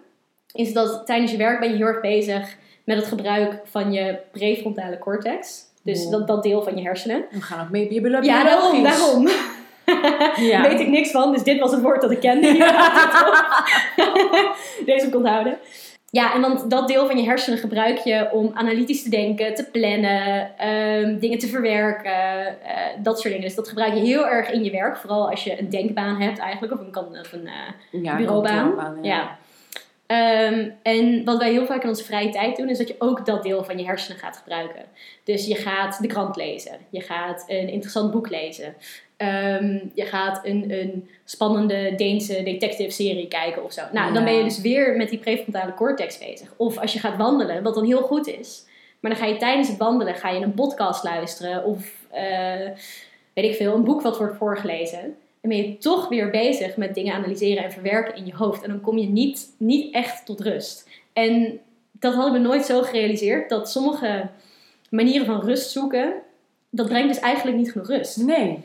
is dat tijdens je werk ben je heel erg bezig met het gebruik van je prefrontale cortex. Dus Wow. dat, dat deel van je hersenen. We gaan ook mee. Ja, daarom, daarom. Ja. (laughs) Weet ik niks van, dus dit was het woord dat ik kende. (laughs) (laughs) Deze moet ik onthouden. Ja, en want dat deel van je hersenen gebruik je om analytisch te denken, te plannen, ehm, dingen te verwerken, eh, dat soort dingen. Dus dat gebruik je heel erg in je werk, vooral als je een denkbaan hebt eigenlijk, of een, of een eh, ja, bureaubaan. kantoorbaan, ja. Ehm, en wat wij heel vaak in onze vrije tijd doen, is dat je ook dat deel van je hersenen gaat gebruiken. Dus je gaat de krant lezen, je gaat een interessant boek lezen, Ehm, je gaat een, een spannende Deense detective serie kijken of zo. Nou, dan ben je dus weer met die prefrontale cortex bezig. Of als je gaat wandelen, wat dan heel goed is. Maar dan ga je tijdens het wandelen ga je een podcast luisteren of eh, weet ik veel, een boek wat wordt voorgelezen. Dan ben je toch weer bezig met dingen analyseren en verwerken in je hoofd. En dan kom je niet, niet echt tot rust. En dat hadden we nooit zo gerealiseerd. Dat sommige manieren van rust zoeken, dat brengt dus eigenlijk niet genoeg rust. Nee.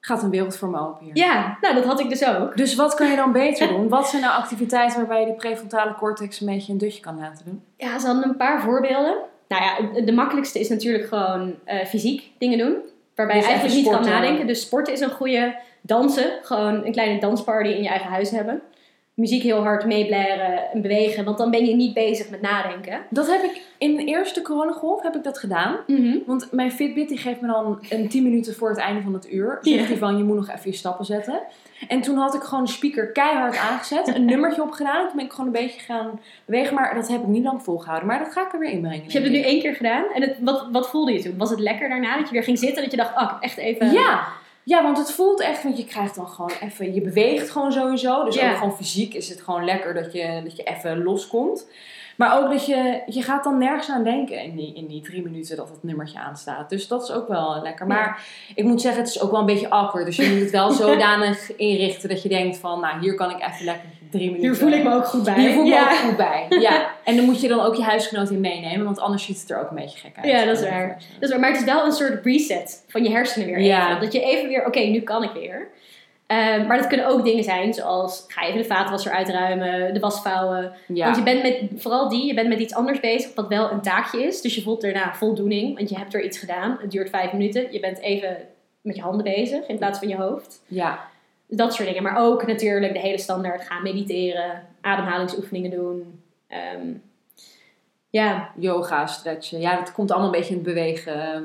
Gaat een wereld voor me open hier. Ja, nou dat had ik dus ook. Dus wat kan je dan beter (laughs) doen? Wat zijn nou activiteiten waarbij je die prefrontale cortex een beetje een dutje kan laten doen? Ja, ze hadden een paar voorbeelden. Nou ja, de makkelijkste is natuurlijk gewoon eh, fysiek dingen doen. Waarbij Dus je eigenlijk niet kan nadenken. Dus sporten is een goede. Dansen, gewoon een kleine dansparty in je eigen huis hebben. Muziek heel hard meeblaren en bewegen, want dan ben je niet bezig met nadenken. Dat heb ik in de eerste coronagolf heb ik dat gedaan. Want mijn Fitbit die geeft me dan een 10 minuten voor het einde van het uur. Zegt hij van je moet nog even je stappen zetten. En toen had ik gewoon de speaker keihard aangezet. Een (laughs) nummertje opgedaan. En toen ben ik gewoon een beetje gaan bewegen. Maar dat heb ik niet lang volgehouden. Maar dat ga ik er weer inbrengen. Dus je hebt het nu één keer gedaan. En het, wat, wat voelde je toen? Was het lekker daarna dat je weer ging zitten? Dat je dacht, oh, echt even... Ja. Ja, want het voelt echt. Want je krijgt dan gewoon even. Je beweegt gewoon sowieso. Dus ook gewoon fysiek is het gewoon lekker dat je, dat je even loskomt. Maar ook dat je, je gaat dan nergens aan denken in die, in die drie minuten dat het nummertje aanstaat. Dus dat is ook wel lekker. Ja. Maar ik moet zeggen, het is ook wel een beetje awkward. Dus je moet het wel (laughs) zodanig inrichten dat je denkt van, nou hier kan ik even lekker drie minuten. Hier voel ik me ook goed bij. Hier voel ik ja. me ook goed bij. Ja. En dan moet je dan ook je huisgenoot in meenemen, want anders ziet het er ook een beetje gek uit. Ja, dat is waar. Dat is waar. Maar het is wel een soort reset van je hersenen weer even. Ja. Dat je even weer, oké, nu kan ik weer. Ehm, maar dat kunnen ook dingen zijn zoals ga even de vaatwasser uitruimen, de was vouwen. Ja. Want je bent met, vooral die, je bent met iets anders bezig wat wel een taakje is. Dus je voelt daarna voldoening, want je hebt er iets gedaan. Het duurt vijf minuten. Je bent even met je handen bezig in plaats van je hoofd. ja. Dat soort dingen. Maar ook natuurlijk de hele standaard gaan mediteren, ademhalingsoefeningen doen. Ehm, ja, Yoga, stretchen. Ja, dat komt allemaal een beetje in het bewegen eh,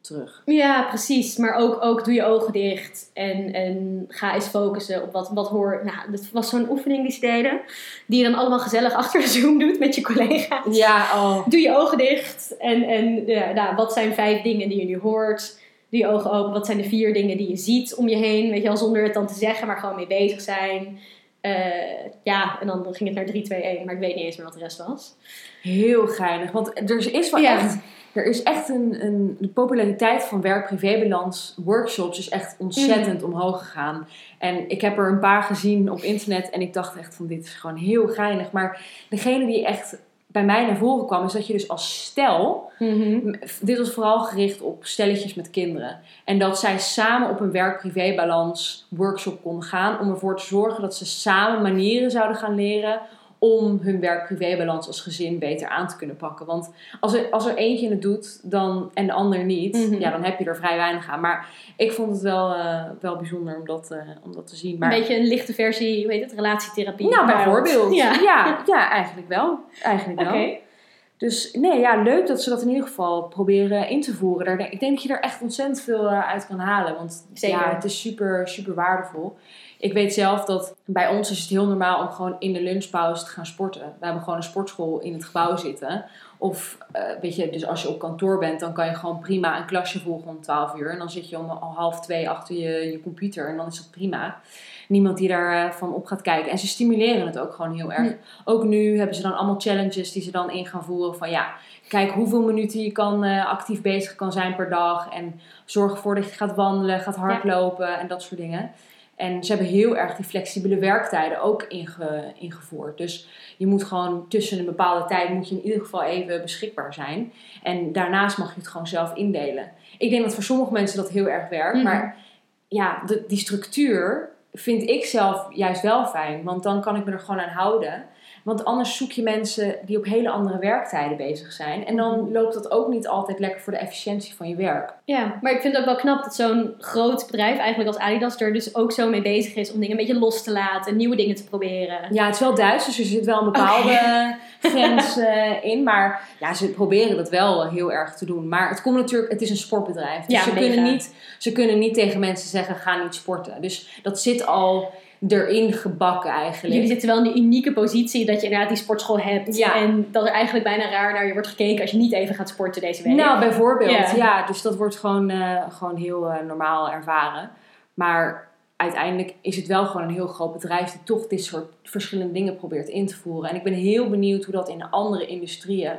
terug. Ja, precies. Maar ook, ook doe je ogen dicht en, en ga eens focussen op wat, wat hoor. Nou, dat was zo'n oefening die ze deden, die je dan allemaal gezellig (laughs) achter de Zoom doet met je collega's. Ja, oh. Doe je ogen dicht en, en ja, nou, wat zijn vijf dingen die je nu hoort? Je ogen open. Wat zijn de vier dingen die je ziet om je heen? Weet je wel, zonder het dan te zeggen, maar gewoon mee bezig zijn. Eh, ja, en dan ging het naar 3, 2, 1, maar ik weet niet eens meer wat de rest was. Heel geinig. Want er is wel Ja. echt, er is echt een, een, de populariteit van werk-privébalans workshops is echt ontzettend Mm. omhoog gegaan. En ik heb er een paar gezien op internet en ik dacht echt van dit is gewoon heel geinig. Maar degene die echt bij mij naar voren kwam, is dat je dus als stel, Mhm. dit was vooral gericht op stelletjes met kinderen. En dat zij samen op een werk-privé-balans workshop konden gaan om ervoor te zorgen dat ze samen manieren zouden gaan leren om hun werk-privé-balans als gezin beter aan te kunnen pakken. Want als er, als er eentje het doet dan, en de ander niet, Mhm. ja, dan heb je er vrij weinig aan. Maar ik vond het wel, eh, wel bijzonder om dat, eh, om dat te zien. Maar, Een beetje een lichte versie, hoe heet het, relatietherapie. nou, bijvoorbeeld. Ja. (laughs) Ja. Ja, eigenlijk wel. Eigenlijk Oké. wel. Dus nee, ja, leuk dat ze dat in ieder geval proberen in te voeren. Ik denk dat je er echt ontzettend veel eh, uit kan halen. Want Zeker. ja, het is super, super waardevol. Ik weet zelf dat bij ons is het heel normaal om gewoon in de lunchpauze te gaan sporten. We hebben gewoon een sportschool in het gebouw zitten. Of eh, weet je, dus als je op kantoor bent, dan kan je gewoon prima een klasje volgen om 12 uur. En dan zit je om al half twee achter je, je computer en dan is dat prima. Niemand die daarvan van op gaat kijken. En ze stimuleren het ook gewoon heel erg. Ook nu hebben ze dan allemaal challenges die ze dan in gaan voeren. Van ja, kijk hoeveel minuten je kan, eh, actief bezig kan zijn per dag. En zorg ervoor dat je gaat wandelen, gaat hardlopen en dat soort dingen. En ze hebben heel erg die flexibele werktijden ook inge, ingevoerd. Dus je moet gewoon tussen een bepaalde tijd moet je in ieder geval even beschikbaar zijn. En daarnaast mag je het gewoon zelf indelen. Ik denk dat voor sommige mensen dat heel erg werkt. Mhm. Maar ja, de, die structuur vind ik zelf juist wel fijn. Want dan kan ik me er gewoon aan houden. Want anders zoek je mensen die op hele andere werktijden bezig zijn. En dan loopt dat ook niet altijd lekker voor de efficiëntie van je werk. Ja, maar ik vind het ook wel knap dat zo'n groot bedrijf, eigenlijk als Adidas, er dus ook zo mee bezig is om dingen een beetje los te laten, nieuwe dingen te proberen. Ja, het is wel Duits, dus er zit wel een bepaalde (laughs) grens eh, in. Maar ja, ze proberen dat wel heel erg te doen. Maar het komt natuurlijk, het is een sportbedrijf. Dus Ja, ze, mega. kunnen niet, ze kunnen niet tegen mensen zeggen, ga niet sporten. Dus dat zit al erin gebakken eigenlijk. Jullie zitten wel in de unieke positie dat je inderdaad die sportschool hebt. Ja. En dat er eigenlijk bijna raar naar je wordt gekeken als je niet even gaat sporten deze week. Nou, bijvoorbeeld. Ja. Ja, dus dat wordt gewoon, eh, gewoon heel eh, normaal ervaren. Maar uiteindelijk is het wel gewoon een heel groot bedrijf die toch dit soort verschillende dingen probeert in te voeren. En ik ben heel benieuwd hoe dat in de andere industrieën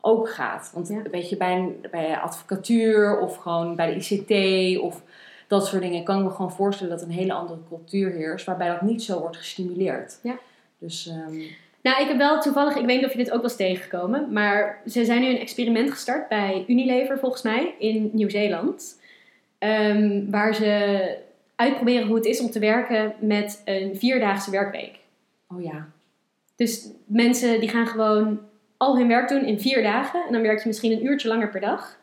ook gaat. Want Ja. weet je, bij, een, bij advocatuur of gewoon bij de ICT of dat soort dingen kan ik me gewoon voorstellen dat een hele andere cultuur heerst waarbij dat niet zo wordt gestimuleerd. Ja. Dus ehm, Nou, ik heb wel toevallig, ik weet niet of je dit ook was tegengekomen, maar ze zijn nu een experiment gestart bij Unilever volgens mij in Nieuw-Zeeland. Ehm, waar ze uitproberen hoe het is om te werken met een vierdaagse werkweek. oh ja. Dus mensen die gaan gewoon al hun werk doen in vier dagen. En dan werk je misschien een uurtje langer per dag.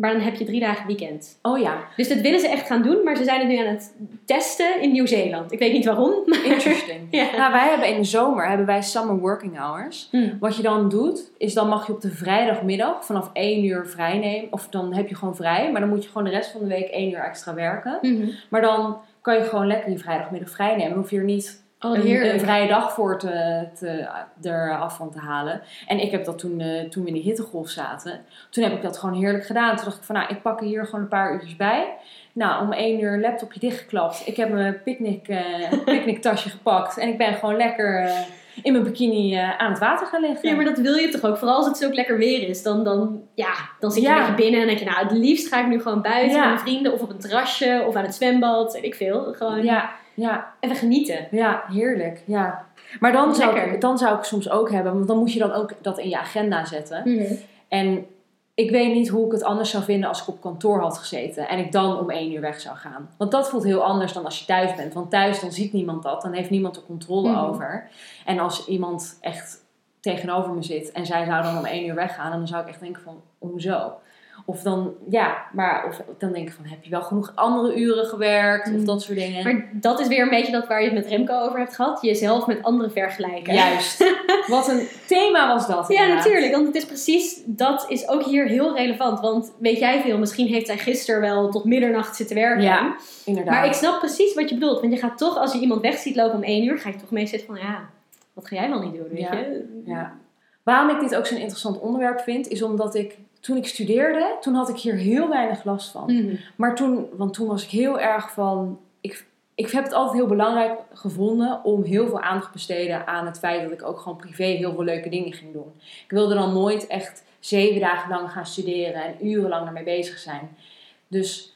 Maar dan heb je drie dagen weekend. Oh ja. Dus dat willen ze echt gaan doen, maar ze zijn het nu aan het testen in Nieuw-Zeeland. Ik weet niet waarom, (laughs) maar... Interesting. Ja. Nou, wij hebben in de zomer hebben wij summer working hours. Hmm. Wat je dan doet, is dan mag je op de vrijdagmiddag vanaf 1 uur vrij nemen. Of dan heb je gewoon vrij, maar dan moet je gewoon de rest van de week 1 uur extra werken. Mhm. Maar dan kan je gewoon lekker je vrijdagmiddag vrij nemen. Dan hoef je er niet Oh, een, vrije dag voor te, te, er af van te halen. En ik heb dat toen, eh, toen we in de hittegolf zaten. Toen heb ik dat gewoon heerlijk gedaan. Toen dacht ik van, nou, ik pak er hier gewoon een paar uurtjes bij. Nou, om één uur een laptopje dichtgeklapt. Ik heb mijn picknick, eh (laughs) picknicktasje gepakt. En ik ben gewoon lekker eh, in mijn bikini aan het water gaan liggen. Ja, maar dat wil je toch ook? Vooral als het zo lekker weer is. Dan, dan, ja, dan zit je Ja. een beetje binnen en denk je, nou, het liefst ga ik nu gewoon buiten Ja. met mijn vrienden. Of op een terrasje, of aan het zwembad, weet ik veel. Gewoon Ja, ja, even genieten. ja, heerlijk. Ja. Maar dan zou, ik, dan zou ik soms ook hebben, want dan moet je dan ook dat in je agenda zetten. En ik weet niet hoe ik het anders zou vinden als ik op kantoor had gezeten en ik dan om één uur weg zou gaan. Want dat voelt heel anders dan als je thuis bent. Want thuis dan ziet niemand dat, dan heeft niemand er controle Mhm. over. En als iemand echt tegenover me zit en zij zou dan om één uur weggaan, dan zou ik echt denken van, hoezo? Of dan, ja, maar of dan denk ik van, heb je wel genoeg andere uren gewerkt? Of Mhm. dat soort dingen. Maar dat is weer een beetje dat waar je het met Remco over hebt gehad. Jezelf met anderen vergelijken. Juist. (laughs) Wat een thema was dat. Ja, inderdaad. natuurlijk. Want het is precies, dat is ook hier heel relevant. Want weet jij veel, misschien heeft hij gisteren wel tot middernacht zitten werken. Ja, inderdaad. Maar ik snap precies wat je bedoelt. Want je gaat toch, als je iemand weg ziet lopen om één uur, ga je toch mee zitten van, ja, wat ga jij wel niet doen, weet Ja. je? Ja. Waarom ik dit ook zo'n interessant onderwerp vind, is omdat ik toen ik studeerde, toen had ik hier heel weinig last van. Mhm. Maar toen, want toen was ik heel erg van. Ik, ik heb het altijd heel belangrijk gevonden om heel veel aandacht te besteden aan het feit dat ik ook gewoon privé heel veel leuke dingen ging doen. Ik wilde dan nooit echt zeven dagen lang gaan studeren en urenlang ermee bezig zijn. Dus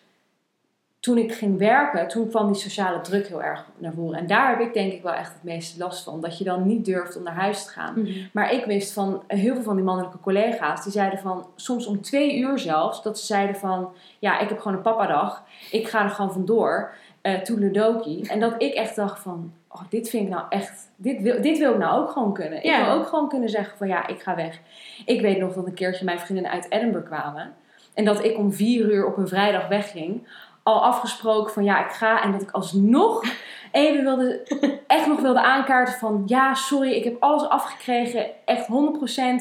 toen ik ging werken, toen kwam die sociale druk heel erg naar voren. En daar heb ik denk ik wel echt het meeste last van. Dat je dan niet durft om naar huis te gaan. Mhm. Maar ik wist van heel veel van die mannelijke collega's, die zeiden van, soms om twee uur zelfs, dat ze zeiden van, ja, ik heb gewoon een papadag, ik ga er gewoon vandoor, uh, toedeledoki. En dat ik echt dacht van, oh, dit vind ik nou echt, dit wil, dit wil ik nou ook gewoon kunnen. Ik wil ook gewoon kunnen zeggen van, ja, ik ga weg. Ik weet nog dat een keertje mijn vriendinnen uit Edinburgh kwamen. En dat ik om vier uur op een vrijdag wegging. Al afgesproken van ja, ik ga. En dat ik alsnog even wilde, echt nog wilde aankaarten van ja, sorry, ik heb alles afgekregen. Echt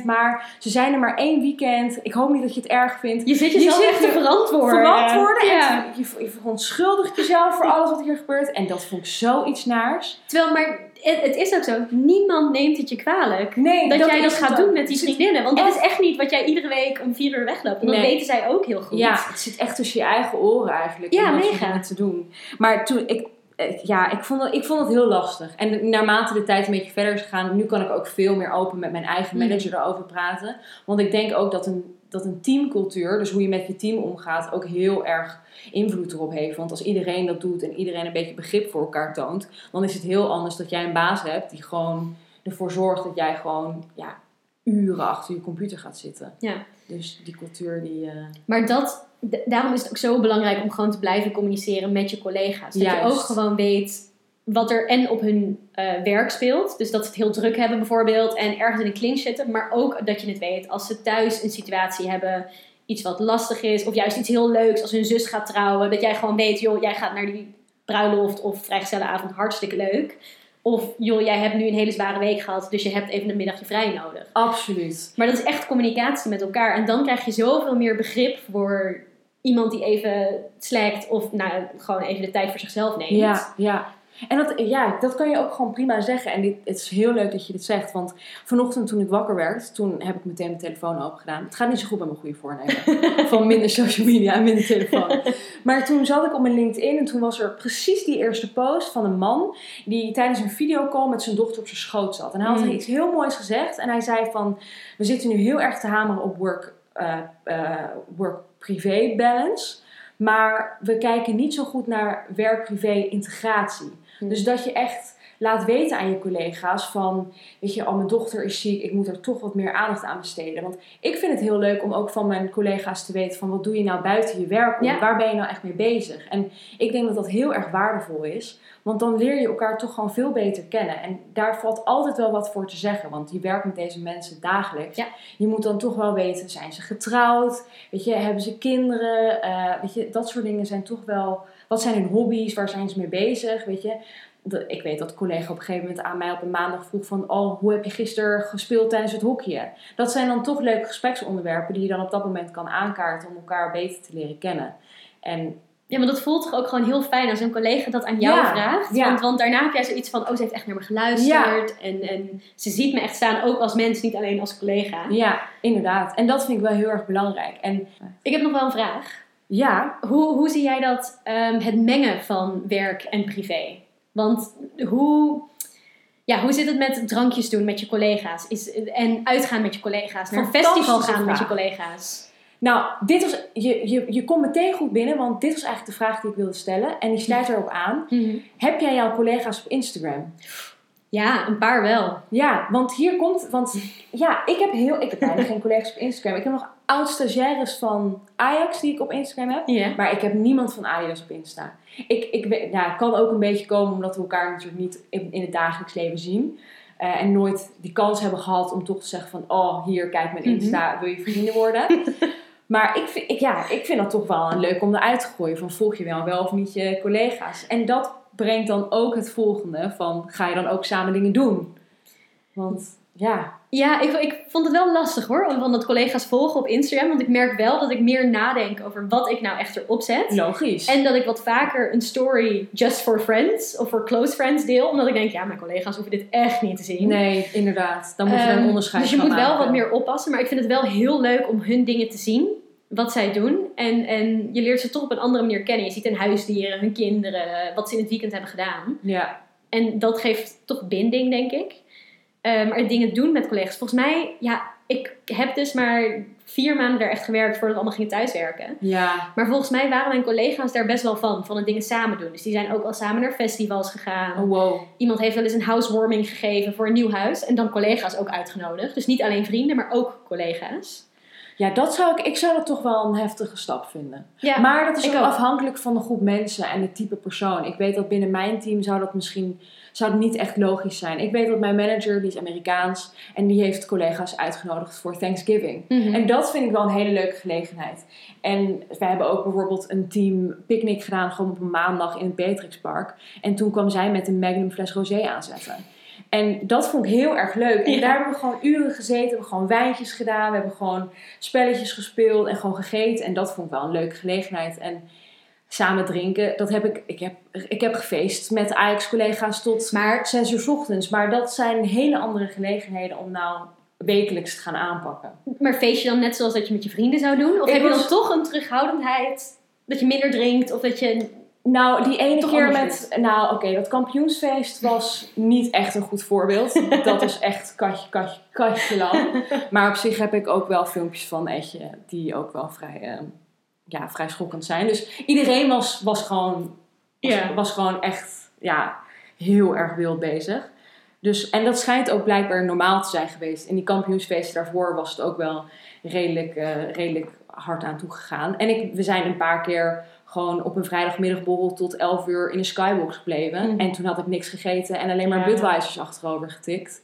100%. Maar ze zijn er maar één weekend. Ik hoop niet dat je het erg vindt. Je zit Je jezelf zit echt te er verantwoorden. Verantwoorden. Ja. En je, je verontschuldigt jezelf voor alles wat hier gebeurt. En dat vond ik zoiets naars. Terwijl, maar het, het is ook zo. Niemand neemt het je kwalijk. Nee, Dat, jij dat gaat doen met die vriendinnen. Want dat is echt niet wat jij iedere week om vier uur wegloopt. En dat weten zij ook heel goed. Ja, het zit echt tussen je eigen oren eigenlijk. Ja, om mega. te doen. Maar toen, ik, ik- ja, ik vond, het, ik vond het heel lastig. En naarmate de tijd een beetje verder is gegaan, nu kan ik ook veel meer open met mijn eigen Mm. manager erover praten. Want ik denk ook dat een, dat een teamcultuur, dus hoe je met je team omgaat, ook heel erg invloed erop heeft. Want als iedereen dat doet en iedereen een beetje begrip voor elkaar toont, dan is het heel anders dat jij een baas hebt die gewoon ervoor zorgt dat jij gewoon ja, uren achter je computer gaat zitten. Ja. Dus die cultuur die. eh, Maar dat, daarom is het ook zo belangrijk om gewoon te blijven communiceren met je collega's. Dat je ook gewoon weet wat er en op hun eh, werk speelt. Dus dat ze het heel druk hebben bijvoorbeeld en ergens in een clinch zitten. Maar ook dat je het weet als ze thuis een situatie hebben, iets wat lastig is. Of juist iets heel leuks als hun zus gaat trouwen. Dat jij gewoon weet, joh, jij gaat naar die bruiloft of vrijgezellenavond hartstikke leuk. Of joh, jij hebt nu een hele zware week gehad, dus je hebt even een middagje vrij nodig. Absoluut. Maar dat is echt communicatie met elkaar. En dan krijg je zoveel meer begrip voor iemand die even slackt of nou, gewoon even de tijd voor zichzelf neemt. Ja, ja. En dat, ja, dat kan je ook gewoon prima zeggen. En dit, het is heel leuk dat je dit zegt. Want vanochtend toen ik wakker werd, toen heb ik meteen mijn telefoon open gedaan. Het gaat niet zo goed met mijn goede voornemen. (laughs) Van minder social media en minder telefoon. Maar toen zat ik op mijn LinkedIn en toen was er precies die eerste post van een man die tijdens een videocall met zijn dochter op zijn schoot zat. En hij had Mm. iets heel moois gezegd. En hij zei van, we zitten nu heel erg te hameren op work, eh, eh, work-privé balance. Maar we kijken niet zo goed naar werk-privé Hmm. Dus dat je echt laat weten aan je collega's van, weet je, oh mijn dochter is ziek, ik moet er toch wat meer aandacht aan besteden. Want ik vind het heel leuk om ook van mijn collega's te weten van, wat doe je nou buiten je werk om? Ja. Waar ben je nou echt mee bezig? En ik denk dat dat heel erg waardevol is, want dan leer je elkaar toch gewoon veel beter kennen. En daar valt altijd wel wat voor te zeggen, want je werkt met deze mensen dagelijks. Ja. Je moet dan toch wel weten, zijn ze getrouwd? Weet je, hebben ze kinderen? Eh, weet je, dat soort dingen zijn toch wel, wat zijn hun hobby's? Waar zijn ze mee bezig? Weet je, dat- ik weet dat een collega op een gegeven moment aan mij op een maandag vroeg van... Oh, hoe heb je gisteren gespeeld tijdens het hockeyen? Dat zijn dan toch leuke gespreksonderwerpen die je dan op dat moment kan aankaarten om elkaar beter te leren kennen. En Ja, maar dat voelt toch ook gewoon heel fijn als een collega dat aan jou Ja, vraagt. ja. Want, want daarna heb jij zoiets van, oh, ze heeft echt naar me geluisterd. En, en ze ziet me echt staan, ook als mens, niet alleen als collega. ja, inderdaad. En dat vind ik wel heel erg belangrijk. En Ik heb nog wel een vraag. Ja, Hoe, hoe zie jij dat, ehm, het mengen van werk en privé? Want hoe, ja, hoe zit het met drankjes doen met je collega's? Is, en uitgaan met je collega's? Naar een Fantastische festival gaan met je collega's? nou, dit was, je, je, je komt meteen goed binnen, want dit was eigenlijk de vraag die ik wilde stellen. En die sluit erop aan. Heb jij jouw collega's op Instagram? Ja, een paar wel. Ja, want hier komt, want ja, ik heb heel, ik heb bijna geen collega's op Instagram. Ik heb nog oud stagiaires van Ajax die ik op Instagram heb, maar ik heb niemand van Adidas op Insta. Ik, ik ja, het kan ook een beetje komen omdat we elkaar natuurlijk niet in, in het dagelijks leven zien. Eh, en nooit die kans hebben gehad om toch te zeggen van, oh hier, kijk mijn Insta, wil je vrienden worden? (laughs) maar ik vind, ik, ja, ik vind dat toch wel een leuk om eruit te gooien van, volg je wel wel of niet je collega's? En dat brengt dan ook het volgende van, ga je dan ook samen dingen doen? Want ja, Ja, ik, ik vond het wel lastig hoor, om van dat collega's volgen op Instagram. Want ik merk wel dat ik meer nadenk over wat ik nou echt erop zet. logisch. En dat ik wat vaker een story just for friends of for close friends deel. Omdat ik denk, ja, mijn collega's hoeven dit echt niet te zien. nee, inderdaad. Dan moet je Ehm, een onderscheid Dus je moet wel maken. wat meer oppassen. Maar ik vind het wel heel leuk om hun dingen te zien. Wat zij doen. En, en je leert ze toch op een andere manier kennen. Je ziet hun huisdieren, hun kinderen, wat ze in het weekend hebben gedaan. Ja, En dat geeft toch binding, denk ik. Maar dingen doen met collega's. Volgens mij, ja, ik heb dus maar vier maanden daar echt gewerkt voordat we allemaal gingen thuiswerken. Ja. Maar volgens mij waren mijn collega's daar best wel van, van het dingen samen doen. Dus die zijn ook al samen naar festivals gegaan. Oh, wow. Iemand heeft wel eens een housewarming gegeven voor een nieuw huis. En dan collega's ook uitgenodigd. Dus niet alleen vrienden, maar ook collega's. Ja, dat zou ik, ik zou dat toch wel een heftige stap vinden. Ja, maar dat is ook. afhankelijk van de groep mensen en het type persoon. Ik weet dat binnen mijn team zou dat misschien zou het niet echt logisch zijn. Ik weet dat mijn manager, die is Amerikaans, en die heeft collega's uitgenodigd voor Thanksgiving. Mhm. En dat vind ik wel een hele leuke gelegenheid. En wij hebben ook bijvoorbeeld een team picknick gedaan, gewoon op een maandag in het Beatrixpark. En toen kwam zij met een Magnum fles rosé aanzetten. En dat vond ik heel erg leuk. En Ja. daar hebben we gewoon uren gezeten, we hebben gewoon wijntjes gedaan, we hebben gewoon spelletjes gespeeld en gewoon gegeten. En dat vond ik wel een leuke gelegenheid. En samen drinken, dat heb ik, ik heb, ik heb gefeest met Ajax-collega's tot Maar zes uur 's ochtends. Maar dat zijn hele andere gelegenheden om nou wekelijks te gaan aanpakken. Maar feest je dan net zoals dat je met je vrienden zou doen? Of Ik heb je dan toch een terughoudendheid? Dat je minder drinkt? Of dat je... Nou, die ene Toch keer met... Nou, oké, dat kampioensfeest was niet echt een goed voorbeeld. (laughs) dat is echt katje, katje, katje lang. Maar op zich heb ik ook wel filmpjes van Etje die ook wel vrij, eh, ja, vrij schokkend zijn. Dus iedereen was, was, gewoon, was, was gewoon echt ja, heel erg wild bezig. Dus, en dat schijnt ook blijkbaar normaal te zijn geweest. In die kampioensfeesten daarvoor was het ook wel redelijk, eh, redelijk hard aan toegegaan. En ik, we zijn een paar keer gewoon op een vrijdagmiddagborrel tot 11 uur in de skybox gebleven. Mhm. En toen had ik niks gegeten en alleen maar Ja. Budweisers achterover getikt.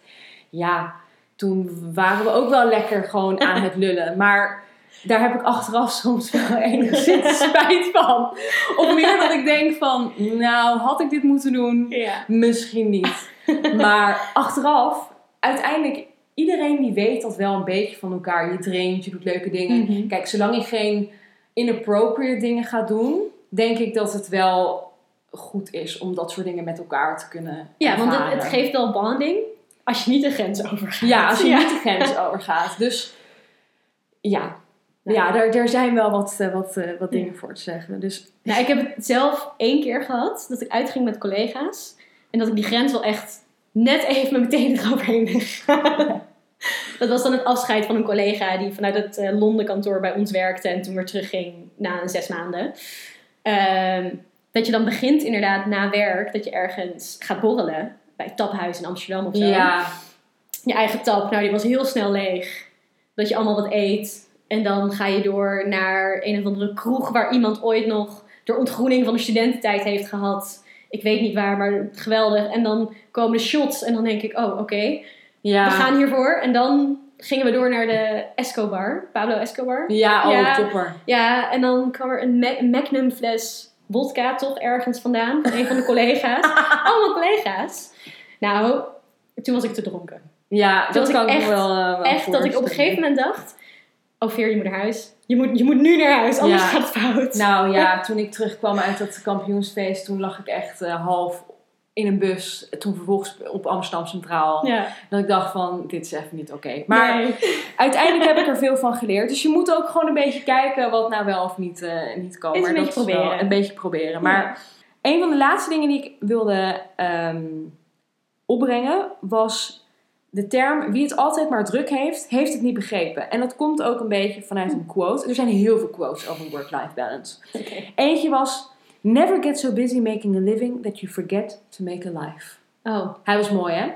Ja, toen waren we ook wel lekker gewoon aan het lullen. Maar daar heb ik achteraf soms wel (laughs) enigszins spijt van. Of meer dat ik denk van, nou, had ik dit moeten doen? Ja. Misschien niet. Maar achteraf, uiteindelijk, iedereen die weet dat wel een beetje van elkaar. Je drinkt, je doet leuke dingen. Mhm. Kijk, zolang je geen inappropriate dingen gaat doen, denk ik dat het wel goed is om dat soort dingen met elkaar te kunnen Ja, want het, geeft wel bonding als je niet de grens overgaat. Ja, als je Ja. niet de grens overgaat. Dus ja, Ja. daar, daar zijn wel wat, eh, wat, eh, wat dingen voor te zeggen. Dus Nou, ik heb het zelf één keer gehad dat ik uitging met collega's. En dat ik die grens wel echt net even met mijn tenen (laughs) eroverheen ben gegaan. Dat was dan het afscheid van een collega die vanuit het eh, Londen kantoor bij ons werkte en toen weer terugging na een zes maanden. Ehm, dat je dan begint inderdaad na werk, dat je ergens gaat borrelen. Bij het taphuis in Amsterdam of zo. ja, Je eigen tap, nou die was heel snel leeg. Dat je allemaal wat eet. En dan ga je door naar een of andere kroeg waar iemand ooit nog de ontgroening van de studententijd heeft gehad. Ik weet niet waar, maar geweldig. En dan komen de shots en dan denk ik, oh oké, ja. we gaan hiervoor. En dan gingen we door naar de Escobar, Pablo Escobar. Ja, oh, Ja. topper. Ja, en dan kwam er een, Ma- een Magnum fles vodka toch ergens vandaan. Van een van de collega's. (laughs) Allemaal collega's. Nou, toen was ik te dronken. Ja, dat was kan ik echt- wel, eh, wel Echt dat ik op een gegeven moment dacht... Oh Veer, je moet naar huis. Je moet, je moet nu naar huis, anders Ja. gaat het fout. Nou ja, (laughs) toen ik terugkwam uit dat kampioensfeest, toen lag ik echt eh, half in een bus. Toen vervolgens op Amsterdam Centraal. ja. Dat ik dacht van, dit is even niet oké. Maar Nee. uiteindelijk heb ik er (laughs) veel van geleerd. Dus je moet ook gewoon een beetje kijken wat nou wel of niet, eh, niet kan. Is een Maar beetje dat is wel proberen. een beetje proberen. Maar een van de laatste dingen die ik wilde ehm, opbrengen was de term wie het altijd maar druk heeft, heeft het niet begrepen. En dat komt ook een beetje vanuit een quote. Er zijn heel veel quotes over work-life balance. Eentje was, never get so busy making a living that you forget to make a life. Oh, Hij was mooi hè?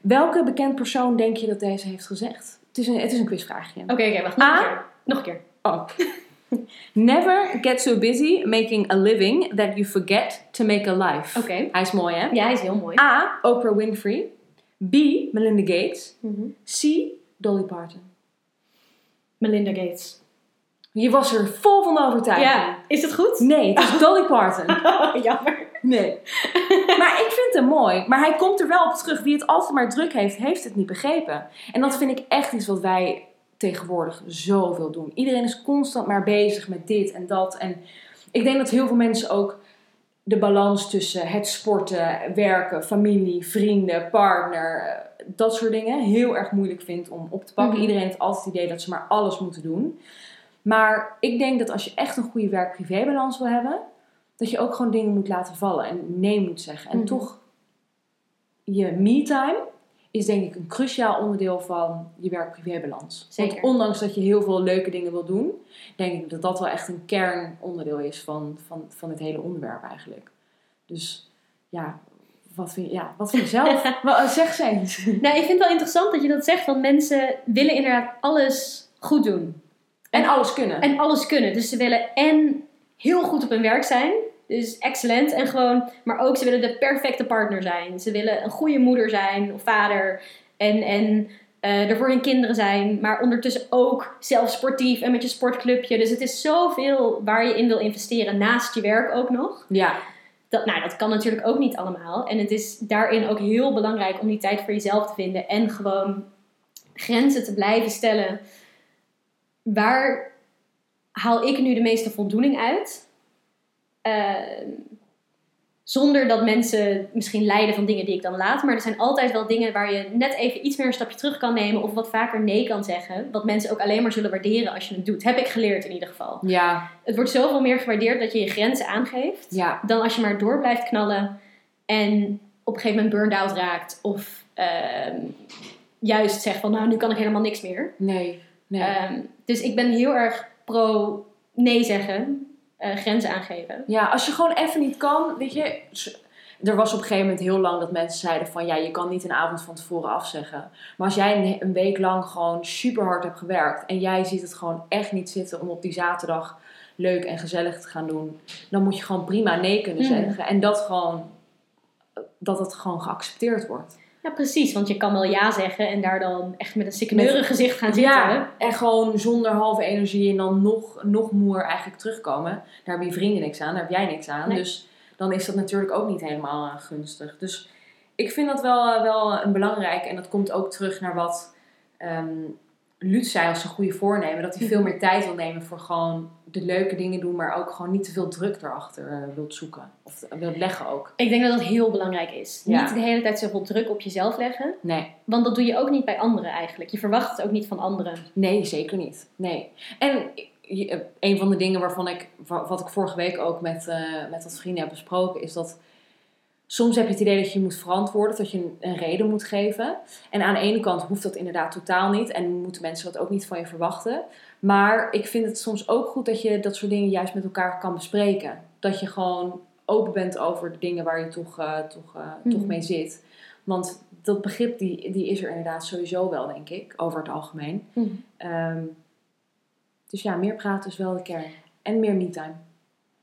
Welke bekend persoon denk je dat deze heeft gezegd? Het is een, het is een quizvraagje. oké, oké, wacht. Nog Ah. een keer. Nog een keer. Oh. (laughs) Never get so busy making a living that you forget to make a life. Oké. Hij is mooi, hè? Ja, hij is heel mooi. A. Oprah Winfrey. B. Melinda Gates. Mhm. C. Dolly Parton. Melinda Gates. Je was er vol van overtuigd. Ja, is het goed? Nee, het is Dolly Parton. (laughs) Oh, jammer. Nee. maar ik vind hem mooi. Maar hij komt er wel op terug. Wie het altijd maar druk heeft, heeft het niet begrepen. En dat vind ik echt iets wat wij tegenwoordig zoveel doen. Iedereen is constant maar bezig met dit en dat. En ik denk dat heel veel mensen ook de balans tussen het sporten, werken, familie, vrienden, partner, dat soort dingen heel erg moeilijk vindt om op te pakken. Mhm. Iedereen heeft altijd het idee dat ze maar alles moeten doen. Maar ik denk dat als je echt een goede werk-privé-balans wil hebben, dat je ook gewoon dingen moet laten vallen en nee moet zeggen. En Mhm. toch je me-time is denk ik een cruciaal onderdeel van je werk-privébalans. Want ondanks dat je heel veel leuke dingen wil doen, denk ik dat dat wel echt een kernonderdeel is van, van, van het hele onderwerp eigenlijk. Dus ja, wat vind je, ja, wat vind je zelf? (laughs) Wel, zeg ze eens. Nou, ik vind het wel interessant dat je dat zegt, want mensen willen inderdaad alles goed doen. En alles kunnen. En alles kunnen. Dus ze willen en heel goed op hun werk zijn. Dus excellent. En gewoon, maar ook ze willen de perfecte partner zijn. Ze willen een goede moeder zijn of vader. En, en eh, er voor hun kinderen zijn. Maar ondertussen ook zelf sportief en met je sportclubje. Dus het is zoveel waar je in wil investeren naast je werk ook nog. ja, Dat, nou, dat kan natuurlijk ook niet allemaal. En het is daarin ook heel belangrijk om die tijd voor jezelf te vinden. En gewoon grenzen te blijven stellen. Waar haal ik nu de meeste voldoening uit? Ehm, zonder dat mensen misschien lijden van dingen die ik dan laat. Maar er zijn altijd wel dingen waar je net even iets meer een stapje terug kan nemen. Of wat vaker nee kan zeggen. Wat mensen ook alleen maar zullen waarderen als je het doet. Heb ik geleerd in ieder geval. ja, Het wordt zoveel meer gewaardeerd dat je je grenzen aangeeft ja, dan als je maar door blijft knallen en op een gegeven moment burned out raakt of ehm, juist zegt van nou nu kan ik helemaal niks meer. nee, nee. Ehm, dus ik ben heel erg pro nee zeggen, eh, grenzen aangeven. Ja, als je gewoon even niet kan, weet je. Er was op een gegeven moment heel lang dat mensen zeiden van ja, je kan niet een avond van tevoren afzeggen. Maar als jij een, week lang gewoon super hard hebt gewerkt en jij ziet het gewoon echt niet zitten om op die zaterdag leuk en gezellig te gaan doen, dan moet je gewoon prima nee kunnen Mhm. zeggen. En dat gewoon, dat het gewoon geaccepteerd wordt. Ja, precies, want je kan wel ja zeggen en daar dan echt met een sikkeneurig gezicht gaan zitten. Ja, en gewoon zonder halve energie en dan nog, nog moer eigenlijk terugkomen. Daar hebben je vrienden niks aan, daar heb jij niks aan. Nee. Dus dan is dat natuurlijk ook niet helemaal eh, gunstig. Dus ik vind dat wel, eh, wel een belangrijk. En dat komt ook terug naar wat ehm Luut zei als een goede voornemen. Dat hij veel meer tijd wil nemen voor gewoon de leuke dingen doen. Maar ook gewoon niet te veel druk erachter eh, wilt zoeken. Of eh, wilt leggen ook. Ik denk dat dat heel belangrijk is. Ja. Niet de hele tijd zoveel druk op jezelf leggen, Nee. want dat doe je ook niet bij anderen eigenlijk. Je verwacht het ook niet van anderen. Nee, zeker niet. Nee. En je- eh, een van de dingen waarvan ik, wa- wat ik vorige week ook met, eh, met wat vrienden heb besproken, is dat soms heb je het idee dat je moet verantwoorden, dat je een, reden moet geven. En aan de ene kant hoeft dat inderdaad totaal niet en moeten mensen dat ook niet van je verwachten. Maar ik vind het soms ook goed dat je dat soort dingen juist met elkaar kan bespreken. Dat je gewoon open bent over de dingen waar je toch, eh, toch, eh, toch Mhm. mee zit. Want dat begrip die, die is er inderdaad sowieso wel, denk ik, over het algemeen. Ehm, dus ja, meer praten is wel de kern. En meer me-time.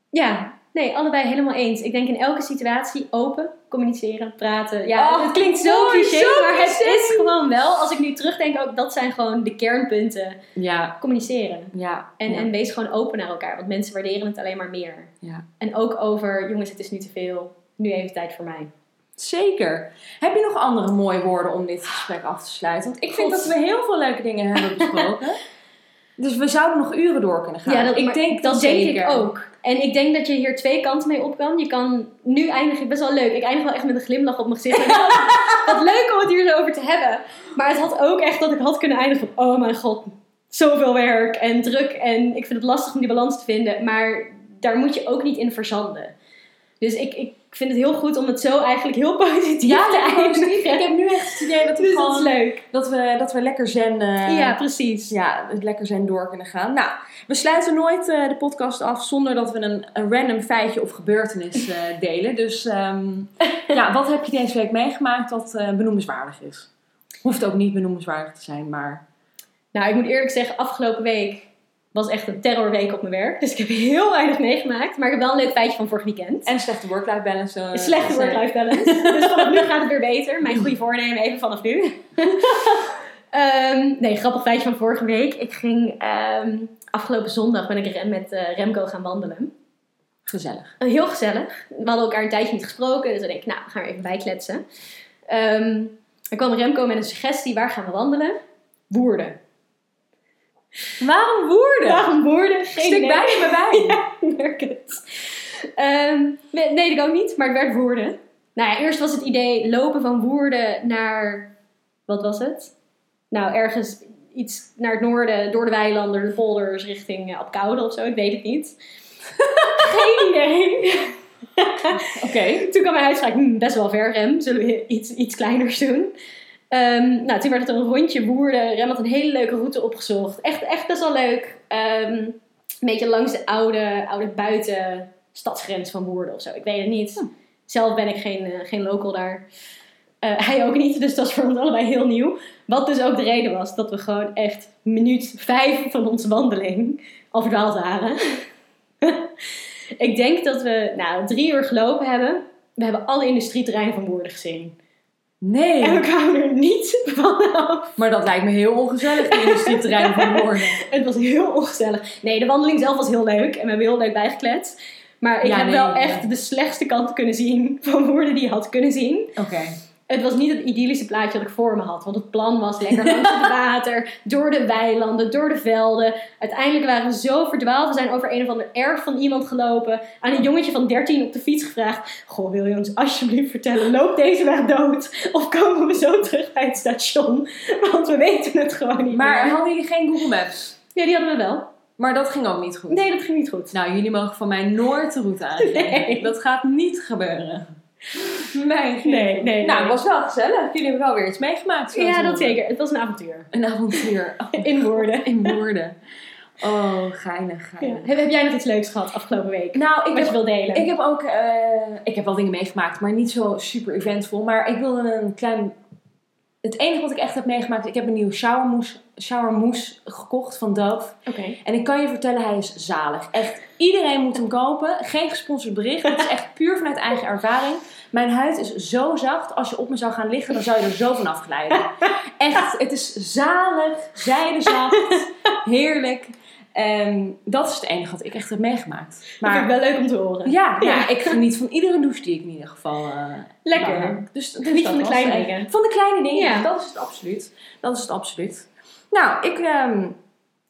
Ja, nee, allebei helemaal eens. Ik denk in elke situatie open, communiceren, praten. Ja, Oh, het klinkt zo mooi, cliché, zo maar het cliché. is gewoon wel. Als ik nu terugdenk, ook dat zijn gewoon de kernpunten. Ja, Communiceren. ja. En, ja. en wees gewoon open naar elkaar, want mensen waarderen het alleen maar meer. Ja. En ook over, jongens, het is nu te veel. Nu even tijd voor mij. Zeker. Heb je nog andere mooie woorden om dit gesprek af te sluiten? Want ik vind dat we heel veel leuke dingen hebben besproken. (laughs) dus we zouden nog uren door kunnen gaan. Ja, dat, ik denk dat denk zeker. ik ook. En ik denk dat je hier twee kanten mee op kan. Je kan, nu eindig ik best wel leuk. Ik eindig wel echt met een glimlach op mijn gezicht. Wat (laughs) leuk om het hier zo over te hebben. Maar het had ook echt dat ik had kunnen eindigen van, oh mijn god, zoveel werk en druk. En ik vind het lastig om die balans te vinden. Maar daar moet je ook niet in verzanden. Dus ik, ik vind het heel goed om het zo eigenlijk heel (laughs) positief Ja, te eindigen. Ik heb nu echt het idee dat we, (laughs) Dus dat is gewoon, leuk. dat we, dat we lekker zen... eh, ja, precies. ja, lekker zijn door kunnen gaan. Nou, we sluiten nooit eh, de podcast af zonder dat we een, een random feitje of gebeurtenis eh, (laughs) delen. Dus ehm, ja, wat heb je deze week meegemaakt wat eh, benoemenswaardig is? Hoeft ook niet benoemenswaardig te zijn, maar... Nou, ik moet eerlijk zeggen, afgelopen week was echt een terrorweek op mijn werk. Dus ik heb heel weinig meegemaakt. Maar ik heb wel een leuk feitje van vorig weekend. En slechte work-life balance. eh, slechte dus, eh, work-life (laughs) balance. dus vanaf nu gaat het weer beter. Mijn goede voornemen even vanaf nu. (laughs) Ehm, nee, grappig feitje van vorige week. Ik ging ehm, afgelopen zondag ben ik met eh, Remco gaan wandelen. Gezellig. Heel gezellig. We hadden elkaar een tijdje niet gesproken. Dus dan denk ik, nou, we gaan er even bijkletsen. Ehm er kwam Remco met een suggestie. Waar gaan we wandelen? Woerden. Waarom woorden? Waarom Woerden? Geen Stik idee. bij me bij. (laughs) Ja, merk het. Ehm, nee, ik ook niet, maar het werd Woerden. Nou ja, eerst was het idee lopen van Woerden naar, wat was het? Nou, ergens iets naar het noorden, door de weilanden, de polders, richting uh, Apkoude of zo, ik weet het niet. (laughs) Geen idee. Oké. Toen kwam mijn uitspraak, hm, best wel ver rem, zullen we iets, iets kleiners doen. Ehm, nou, toen werd het een rondje Woerden. Rem had een hele leuke route opgezocht. Echt, echt best wel leuk. Ehm, een beetje langs de oude, oude buiten stadsgrens van Woerden of zo. Ik weet het niet. Hm. Zelf ben ik geen, eh, geen local daar. Eh, hij ook niet, dus dat is voor ons allebei heel nieuw. Wat dus ook de reden was dat we gewoon echt minuut vijf van onze wandeling al verdwaald waren. (laughs) ik denk dat we nou, drie uur gelopen hebben. We hebben alle industrieterreinen van Woerden gezien. Nee. En we kwamen er niet vanaf. Maar dat lijkt me heel ongezellig, de industrieterrein van Woerden. (laughs) Het was heel ongezellig. Nee, de wandeling zelf was heel leuk. En we hebben heel leuk bijgekletst. Maar ik Ja, heb nee, wel echt de slechtste kant kunnen zien van Woerden die je had kunnen zien. Oké. Het was niet het idyllische plaatje dat ik voor me had. Want het plan was lekker langs het (laughs) water, door de weilanden, door de velden. Uiteindelijk waren we zo verdwaald. We zijn over een of ander erf van iemand gelopen. Aan een jongetje van 13 op de fiets gevraagd. Goh, wil je ons alsjeblieft vertellen, loopt deze weg dood? Of komen we zo terug bij het station? Want we weten het gewoon niet Maar meer. hadden jullie geen Google Maps? Ja, die hadden we wel. Maar dat ging ook niet goed. Nee, dat ging niet goed. Nou, jullie mogen van mij nooit de route aangeven. (laughs) Nee. Dat gaat niet gebeuren. (laughs) Nee, Nee, nee, Nou, het was wel gezellig. Jullie hebben wel weer iets meegemaakt. Ja, dat zeker. Het was een avontuur. Een avontuur. Oh, (laughs) In woorden. in woorden. Oh, geinig, Ja. geinig. Heb, heb jij nog iets leuks gehad afgelopen week? Nou, ik Wat heb, je wil delen? ik heb ook... eh, ik heb wel dingen meegemaakt, maar niet zo super eventvol. Maar ik wilde een klein... Het enige wat ik echt heb meegemaakt... Ik heb een nieuwe showermousse, showermousse gekocht van Dove. Oké. En ik kan je vertellen, hij is zalig. Echt, iedereen moet hem kopen. Geen gesponsord bericht. Het is echt puur vanuit eigen ervaring. Mijn huid is zo zacht. Als je op me zou gaan liggen, dan zou je er zo van afglijden. (laughs) Echt, het is zalig, zijdezacht, heerlijk. En dat is het enige wat ik echt heb meegemaakt. Dat vind ik Maar wel leuk om te horen. ja, Ja. ja, ik geniet van iedere douche die ik in ieder geval eh, (laughs) Lekker. Dus, dus Geniet dat van de kleine eh, dingen. Van de kleine dingen, Ja. dat is het absoluut. Dat is het absoluut. Nou, ik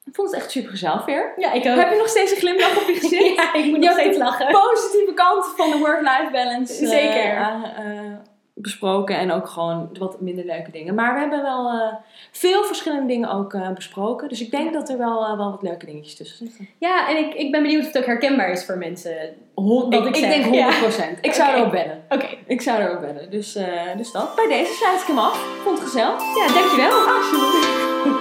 ehm, vond het echt super gezellig weer. Ja, ik ook. Heb je nog steeds een glimlach op je (laughs) gezicht? Ja, ik moet Je nog steeds de lachen. positieve kant van de work-life balance eh, Zeker. eh, besproken. En ook gewoon wat minder leuke dingen. Maar we hebben wel veel verschillende dingen ook besproken. Dus ik denk dat er wel, wel wat leuke dingetjes tussen zitten. Ja, en ik, ik ben benieuwd of het ook herkenbaar is voor mensen. Wat ik, ik ik denk 100%. Ik zou Oké. erop bellen. Oké. Ik zou erop bellen. Dus, dus dat. Bij deze sluit ik hem af. Vond het gezellig. Ja, dankjewel. Alsjeblieft.